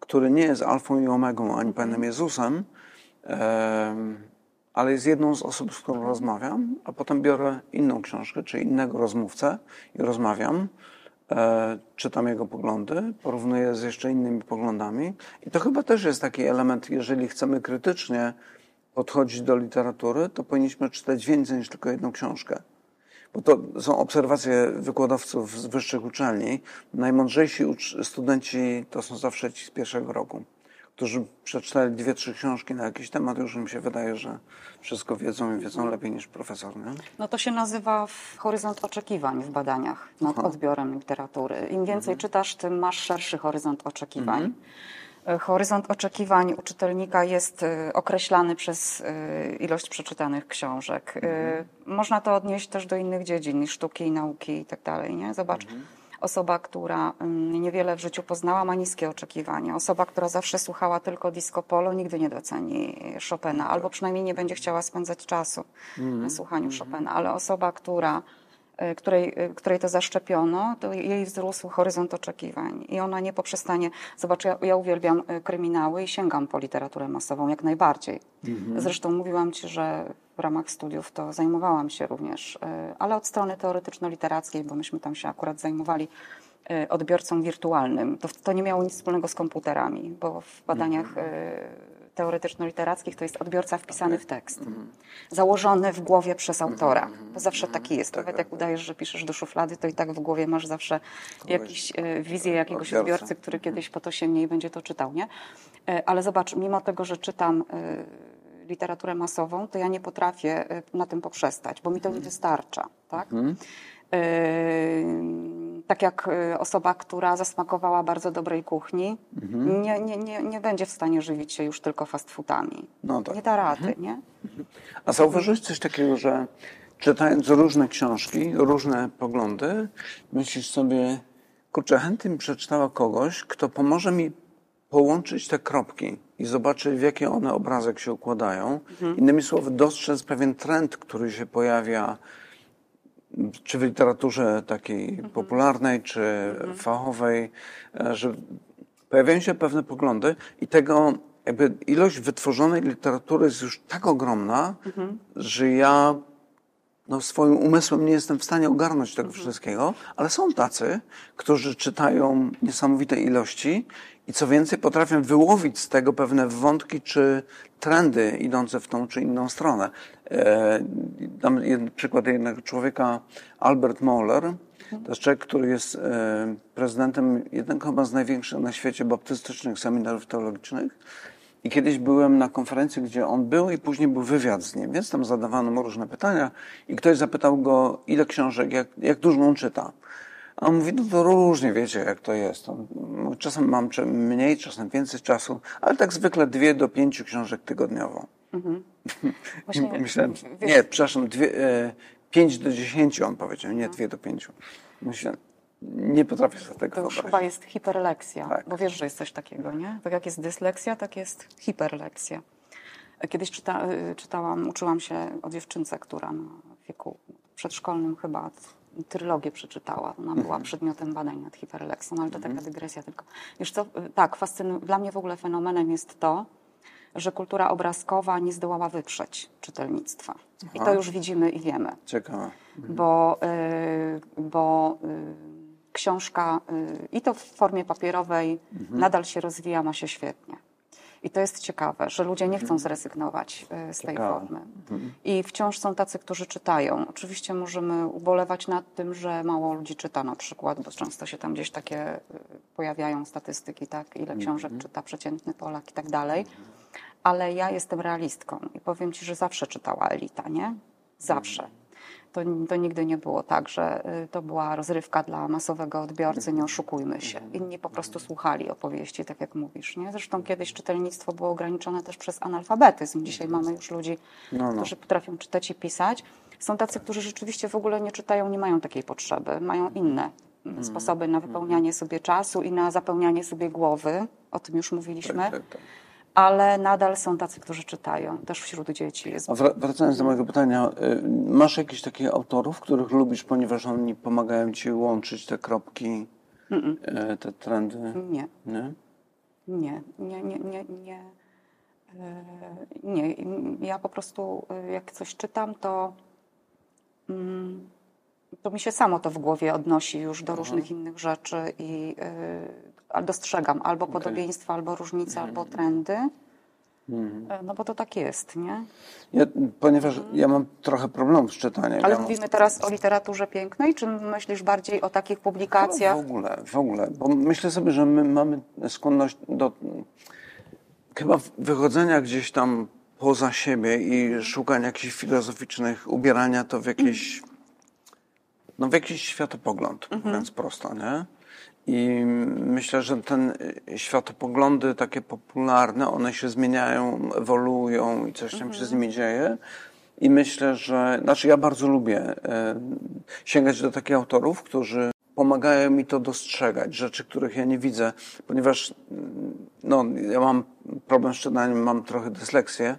który nie jest alfą i omegą, ani Panem Jezusem, ale jest jedną z osób, z którą rozmawiam, a potem biorę inną książkę, czy innego rozmówcę i rozmawiam, e, czytam jego poglądy, porównuję z jeszcze innymi poglądami. I to chyba też jest taki element, jeżeli chcemy krytycznie podchodzić do literatury, to powinniśmy czytać więcej niż tylko jedną książkę. Bo to są obserwacje wykładowców z wyższych uczelni. Najmądrzejsi studenci to są zawsze ci z pierwszego roku którzy przeczytali dwie, trzy książki na jakiś temat, już im się wydaje, że wszystko wiedzą i wiedzą lepiej niż profesor. Nie? No to się nazywa horyzont oczekiwań w badaniach nad Aha. odbiorem literatury. Im więcej mhm. czytasz, tym masz szerszy horyzont oczekiwań. Mhm. E, horyzont oczekiwań u czytelnika jest e, określany przez e, ilość przeczytanych książek. Mhm. Można to odnieść też do innych dziedzin, sztuki i nauki i tak dalej. Nie? Zobacz, mhm. Osoba, która mm, niewiele w życiu poznała, ma niskie oczekiwania. Osoba, która zawsze słuchała tylko disco polo, nigdy nie doceni Chopina, albo przynajmniej nie będzie chciała spędzać czasu mm. na słuchaniu mm. Chopina. Ale osoba, która której, y, której to zaszczepiono, to jej wzrósł horyzont oczekiwań i ona nie poprzestanie. Zobacz, ja, ja uwielbiam y, kryminały i sięgam po literaturę masową jak najbardziej. Mm-hmm. Zresztą mówiłam Ci, że w ramach studiów to zajmowałam się również, e, ale od strony teoretyczno-literackiej, bo myśmy tam się akurat zajmowali e, odbiorcą wirtualnym. To, to nie miało nic wspólnego z komputerami, bo w badaniach mhm. E, teoretyczno-literackich to jest odbiorca wpisany w tekst, mhm. założony w głowie przez mhm. autora. To zawsze taki jest. Tak, Nawet jak tak. udajesz, że piszesz do szuflady, to i tak w głowie masz zawsze jakąś wizję jakiegoś odbiorcy, który kiedyś po to sięgnie i będzie to czytał, nie? Ale zobacz, mimo tego, że czytam literaturę masową, to ja nie potrafię na tym poprzestać, bo mi to nie wystarcza. Tak? Mhm. Y, tak jak y, osoba, która zasmakowała bardzo dobrej kuchni, mhm. nie, nie, nie, nie będzie w stanie żywić się już tylko fast foodami. No tak. Nie da rady, mhm. nie? A zauważyłeś coś takiego, że czytając różne książki, różne poglądy, myślisz sobie, kurczę, chętnie przeczytała kogoś, kto pomoże mi połączyć te kropki i zobaczyć, w jaki one obrazek się układają. Innymi słowy, dostrzec pewien trend, który się pojawia czy w literaturze takiej popularnej, czy fachowej, e, że pojawiają się pewne poglądy i tego jakby ilość wytworzonej literatury jest już tak ogromna, że ja no, swoim umysłem nie jestem w stanie ogarnąć tego wszystkiego, ale są tacy, którzy czytają niesamowite ilości i co więcej potrafią wyłowić z tego pewne wątki czy trendy idące w tą czy inną stronę. E, dam jeden przykład jednego człowieka, Albert Moller. To jest człowiek, który jest e, prezydentem jednego chyba z największych na świecie baptystycznych seminariów teologicznych. I kiedyś byłem na konferencji, gdzie on był i później był wywiad z nim, więc tam zadawano mu różne pytania i ktoś zapytał go, ile książek, jak, jak dużo on czyta. A on mówi, no to różnie, wiecie, jak to jest. On, czasem mam mniej, czasem więcej czasu, ale tak zwykle dwie do pięciu książek tygodniowo. Mhm. Właśnie, Myślałem, wiesz... nie, przepraszam, dwie, e, pięć do dziesięciu on powiedział, nie no. dwie do pięciu. Myślę, nie potrafię sobie tego To chyba jest hiperleksja, tak. bo wiesz, że jest coś takiego, nie? Tak jak jest dysleksja, tak jest hiperleksja. Kiedyś czyta, y, czytałam, uczyłam się o dziewczynce, która na wieku przedszkolnym chyba trylogię przeczytała. Ona była mhm. przedmiotem badań nad hiperleksją, ale to taka mhm. dygresja tylko. Wiesz co, y, tak, fascynu... dla mnie w ogóle fenomenem jest to, że kultura obrazkowa nie zdołała wyprzeć czytelnictwa. Aha. I to już widzimy i wiemy. Ciekawe. Mhm. Bo, y, bo książka y, i to w formie papierowej mhm. nadal się rozwija, ma się świetnie. I to jest ciekawe, że ludzie nie chcą mhm. zrezygnować y, z tej ciekawe. formy. Mhm. I wciąż są tacy, którzy czytają. Oczywiście możemy ubolewać nad tym, że mało ludzi czyta na przykład, bo często się tam gdzieś takie y, pojawiają statystyki, tak, ile książek czyta przeciętny Polak i tak dalej. Ale ja jestem realistką i powiem Ci, że zawsze czytała elita, nie? Zawsze to, to nigdy nie było tak, że y, to była rozrywka dla masowego odbiorcy, nie oszukujmy się. Inni po prostu słuchali opowieści, tak jak mówisz. Nie? Zresztą kiedyś czytelnictwo było ograniczone też przez analfabetyzm. Dzisiaj mamy już ludzi, no, no. którzy potrafią czytać i pisać. Są tacy, którzy rzeczywiście w ogóle nie czytają, nie mają takiej potrzeby, mają inne mm. sposoby na wypełnianie sobie czasu i na zapełnianie sobie głowy. O tym już mówiliśmy. Tak, tak, tak ale nadal są tacy, którzy czytają, też wśród dzieci. Jest... Wracając do mojego pytania, y, masz jakichś takich autorów, których lubisz, ponieważ oni pomagają ci łączyć te kropki, Mm-mm. E, te trendy? Nie. Nie? Nie, nie, nie, nie, nie. E, nie. Ja po prostu, jak coś czytam, to, mm, to mi się samo to w głowie odnosi już do Aha. różnych innych rzeczy i dostrzegam albo okay. podobieństwa, albo różnice, albo mhm. trendy. Mhm. No bo to tak jest, nie? Ja, ponieważ ja mam trochę problemów z czytaniem. Ale ja mówimy mam... teraz o literaturze pięknej, czy myślisz bardziej o takich publikacjach? w ogóle, w ogóle. Bo myślę sobie, że my mamy skłonność do chyba wychodzenia gdzieś tam poza siebie i szukania jakichś filozoficznych, ubierania to w jakiś, no w jakiś światopogląd, mhm. mówiąc prosto, nie? I myślę, że ten y, światopoglądy takie popularne, one się zmieniają, ewoluują i coś tam mhm. się z nimi dzieje. I myślę, że, znaczy ja bardzo lubię e, sięgać do takich autorów, którzy pomagają mi to dostrzegać, rzeczy, których ja nie widzę, ponieważ no, ja mam problem z czytaniem, mam trochę dysleksję.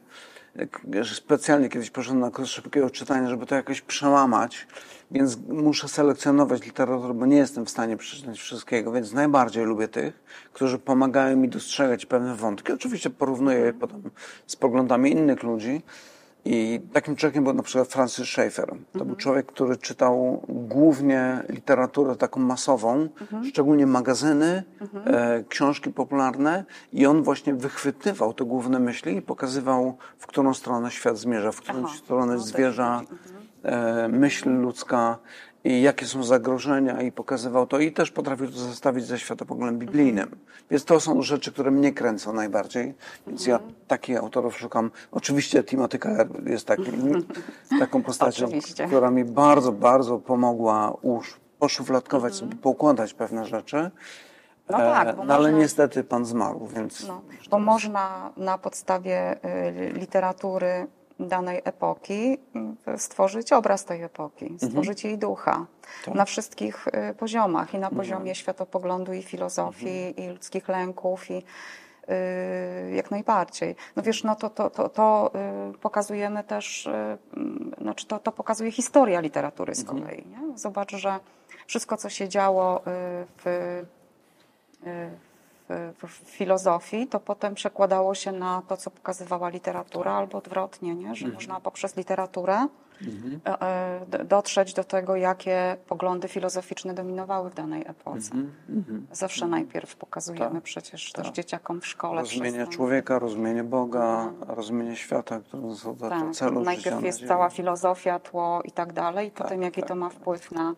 Specjalnie kiedyś poszedłem na kurs szybkiego czytania, żeby to jakoś przełamać więc muszę selekcjonować literaturę, bo nie jestem w stanie przeczytać wszystkiego, więc najbardziej lubię tych, którzy pomagają mi dostrzegać pewne wątki. Oczywiście porównuję je potem z poglądami innych ludzi. I takim człowiekiem był na przykład Francis Schaeffer. To mhm. był człowiek, który czytał głównie literaturę taką masową, mhm. szczególnie magazyny, mhm. e, książki popularne i on właśnie wychwytywał te główne myśli i pokazywał, w którą stronę świat zmierza, w którą Aha. stronę no, zwierza E, myśl ludzka i jakie są zagrożenia i pokazywał to i też potrafił to zestawić ze światopoglądem biblijnym. Więc to są rzeczy, które mnie kręcą najbardziej. Więc ja takich autorów szukam. Oczywiście Timothy Keller jest takim, taką postacią, Oczywiście. która mi bardzo, bardzo pomogła już poszufladkować sobie, poukładać pewne rzeczy. No tak, e, no ale można... niestety pan zmarł, więc... No, bo można na podstawie y, literatury danej epoki, stworzyć obraz tej epoki, stworzyć jej ducha Tak. na wszystkich y, poziomach i na poziomie światopoglądu i filozofii i ludzkich lęków i y, jak najbardziej. No wiesz, no to, to, to, to y, pokazujemy też, y, mm, znaczy to, to pokazuje historia literatury z kolei. Nie? Zobacz, że wszystko, co się działo y, w, y, w, w filozofii, to potem przekładało się na to, co pokazywała literatura, albo odwrotnie, nie? że można poprzez literaturę e, e, d- dotrzeć do tego, jakie poglądy filozoficzne dominowały w danej epoce. Zawsze najpierw pokazujemy przecież też dzieciakom w szkole. Rozumienie człowieka, rozumienie Boga, rozumienie świata, które są do Tak, celu najpierw na jest cała filozofia, tło i tak dalej, i potem jaki to ma wpływ na,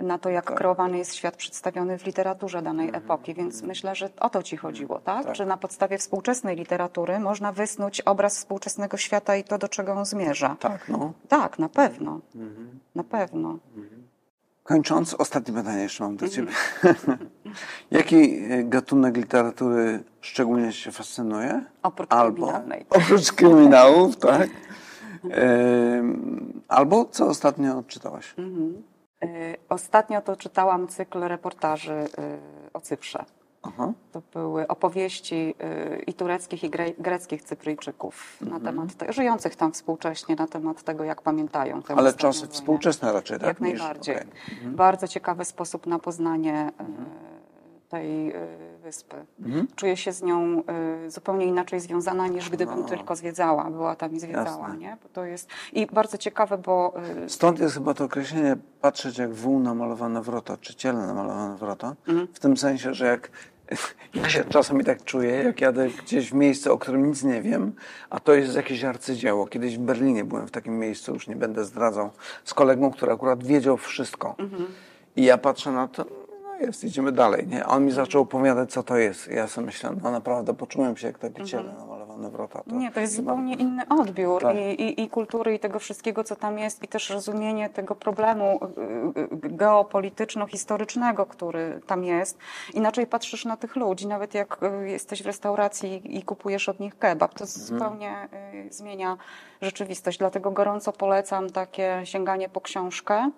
na to, jak kreowany jest świat przedstawiony w literaturze danej epoki. Więc myślę, że o to ci chodziło, tak? Tak. Że na podstawie współczesnej literatury można wysnuć obraz współczesnego świata i to, do czego on zmierza. Tak, no. Tak, na pewno. Na pewno. Kończąc, ostatnie pytanie jeszcze mam do Ciebie. Jaki e, gatunek literatury szczególnie Cię fascynuje? Oprócz Albo, kryminalnej. oprócz kryminałów, tak? Albo co ostatnio czytałaś? Y, Ostatnio to czytałam cykl reportaży y, o Cyprze. Aha. To były opowieści y, i tureckich, i gre- greckich Cypryjczyków na Mhm. temat te, żyjących tam współcześnie, na temat tego, jak pamiętają tę Ale czasy wojnę. współczesne raczej, tak? Jak najbardziej. okej. Bardzo ciekawy sposób na poznanie y, tej y, wyspy. Mhm. Czuję się z nią y, zupełnie inaczej związana, niż gdybym tylko zwiedzała, była tam i zwiedzała. No. Jasne. Nie? Bo to jest... I bardzo ciekawe, bo y, Stąd jest chyba to określenie patrzeć jak wół namalowane wrota, czy ciele namalowane wrota. Mhm. W tym sensie, że jak ja się czasami tak czuję, jak jadę gdzieś w miejsce, o którym nic nie wiem, a to jest jakieś arcydzieło. Kiedyś w Berlinie byłem w takim miejscu, już nie będę zdradzał, z kolegą, który akurat wiedział wszystko. Mhm. I ja patrzę na to, no jest, idziemy dalej, nie? A on mi zaczął opowiadać, co to jest. I ja sobie myślę, no naprawdę poczułem się jak takie ciele namalowane wrota. To Nie, to jest zupełnie inny odbiór Tak. i, i, i kultury, i tego wszystkiego, co tam jest, i też rozumienie tego problemu y, y, geopolityczno-historycznego, który tam jest. Inaczej patrzysz na tych ludzi, nawet jak y, jesteś w restauracji i kupujesz od nich kebab, to zupełnie y, zmienia rzeczywistość. Dlatego gorąco polecam takie sięganie po książkę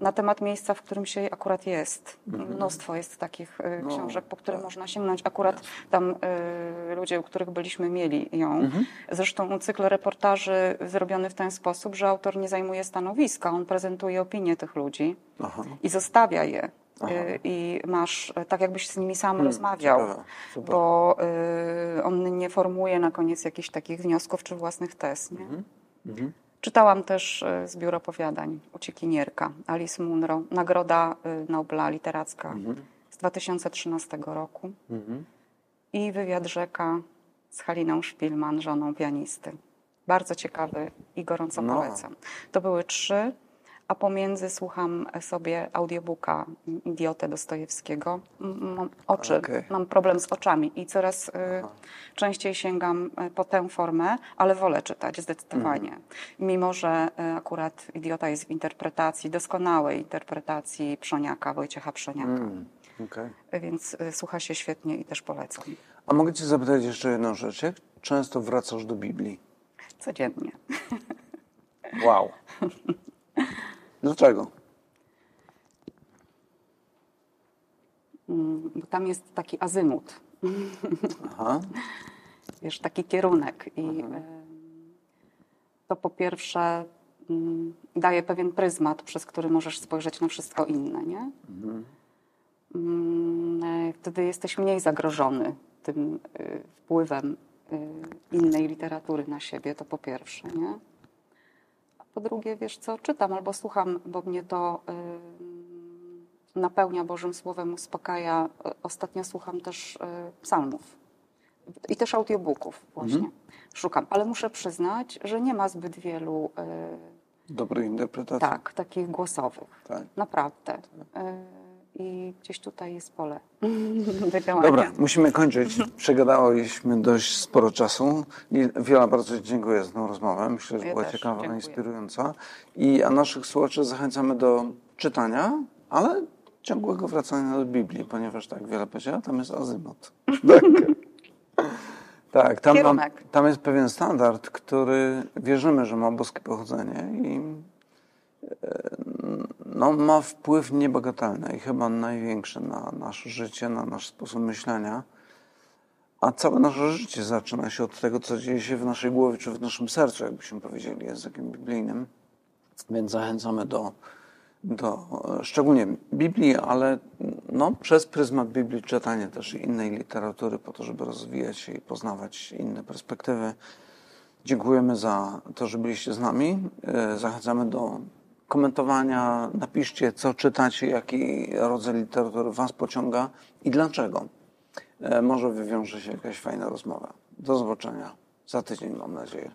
na temat miejsca, w którym się akurat jest. Mnóstwo jest takich y, No, książek, po które można sięgnąć. Akurat tam y, ludzie, u których byliśmy, mieli ją. Zresztą cykl reportaży zrobiony w ten sposób, że autor nie zajmuje stanowiska, on prezentuje opinie tych ludzi Aha. i zostawia je. Aha. Y, I masz, y, tak jakbyś z nimi sam rozmawiał, ciekawe, super. bo y, on nie formuje na koniec jakichś takich wniosków czy własnych tez. Nie? Mhm. Czytałam też y, zbiór opowiadań Uciekinierka, Alice Munro, Nagroda Nobla Literacka z 2013 roku Mhm. i Wywiad Rzeka z Haliną Szpilman, żoną pianisty. Bardzo ciekawy i gorąco No. polecam. To były trzy, a pomiędzy słucham sobie audiobooka Idiotę Dostojewskiego. Mam oczy, Okej. mam problem z oczami i coraz y, częściej sięgam y, po tę formę, ale wolę czytać zdecydowanie. Mhm. Mimo, że y, akurat Idiota jest w interpretacji, doskonałej interpretacji Przoniaka, Wojciecha Przoniaka. Mm, okej. Więc słucha się świetnie i też polecam. A mogę Cię zapytać jeszcze jedną rzecz. Jak często wracasz do Biblii? Codziennie. Wow. Dlaczego? Mm, Bo tam jest taki azymut, Aha. wiesz, taki kierunek i y, to po pierwsze mm, daje pewien pryzmat, przez który możesz spojrzeć na wszystko inne, nie? Mm, e, Wtedy jesteś mniej zagrożony tym y, wpływem y, innej literatury na siebie, to po pierwsze, nie? Po drugie, wiesz co, czytam albo słucham, bo mnie to y, napełnia Bożym Słowem, uspokaja. O- Ostatnio słucham też y, psalmów i też audiobooków właśnie. Szukam, ale muszę przyznać, że nie ma zbyt wielu y, Dobrej interpretacji. tak, takich głosowych. Tak. Naprawdę. Y, I gdzieś tutaj jest pole do działania. Dobra, musimy kończyć. Przegadaliśmy dość sporo czasu. I Wiola, bardzo Ci dziękuję za tę rozmowę. Myślę, że Ja była też ciekawa, dziękuję. inspirująca. I a naszych słuchaczy zachęcamy do czytania, ale ciągłego wracania do Biblii, ponieważ tak wiele powiedziała, tam jest azymut. Tak. Tak, tam, mam, tam jest pewien standard, który wierzymy, że ma boskie pochodzenie i e, no, ma wpływ niebagatelny i chyba największy na nasze życie, na nasz sposób myślenia. A całe nasze życie zaczyna się od tego, co dzieje się w naszej głowie czy w naszym sercu, jakbyśmy powiedzieli językiem biblijnym. Więc zachęcamy do, do szczególnie Biblii, ale no, przez pryzmat Biblii czytanie też innej literatury po to, żeby rozwijać się i poznawać inne perspektywy. Dziękujemy za to, że byliście z nami. E, Zachęcamy do komentowania. Napiszcie, co czytacie, jaki rodzaj literatury Was pociąga i dlaczego. E, Może wywiąże się jakaś fajna rozmowa. Do zobaczenia za tydzień, mam nadzieję.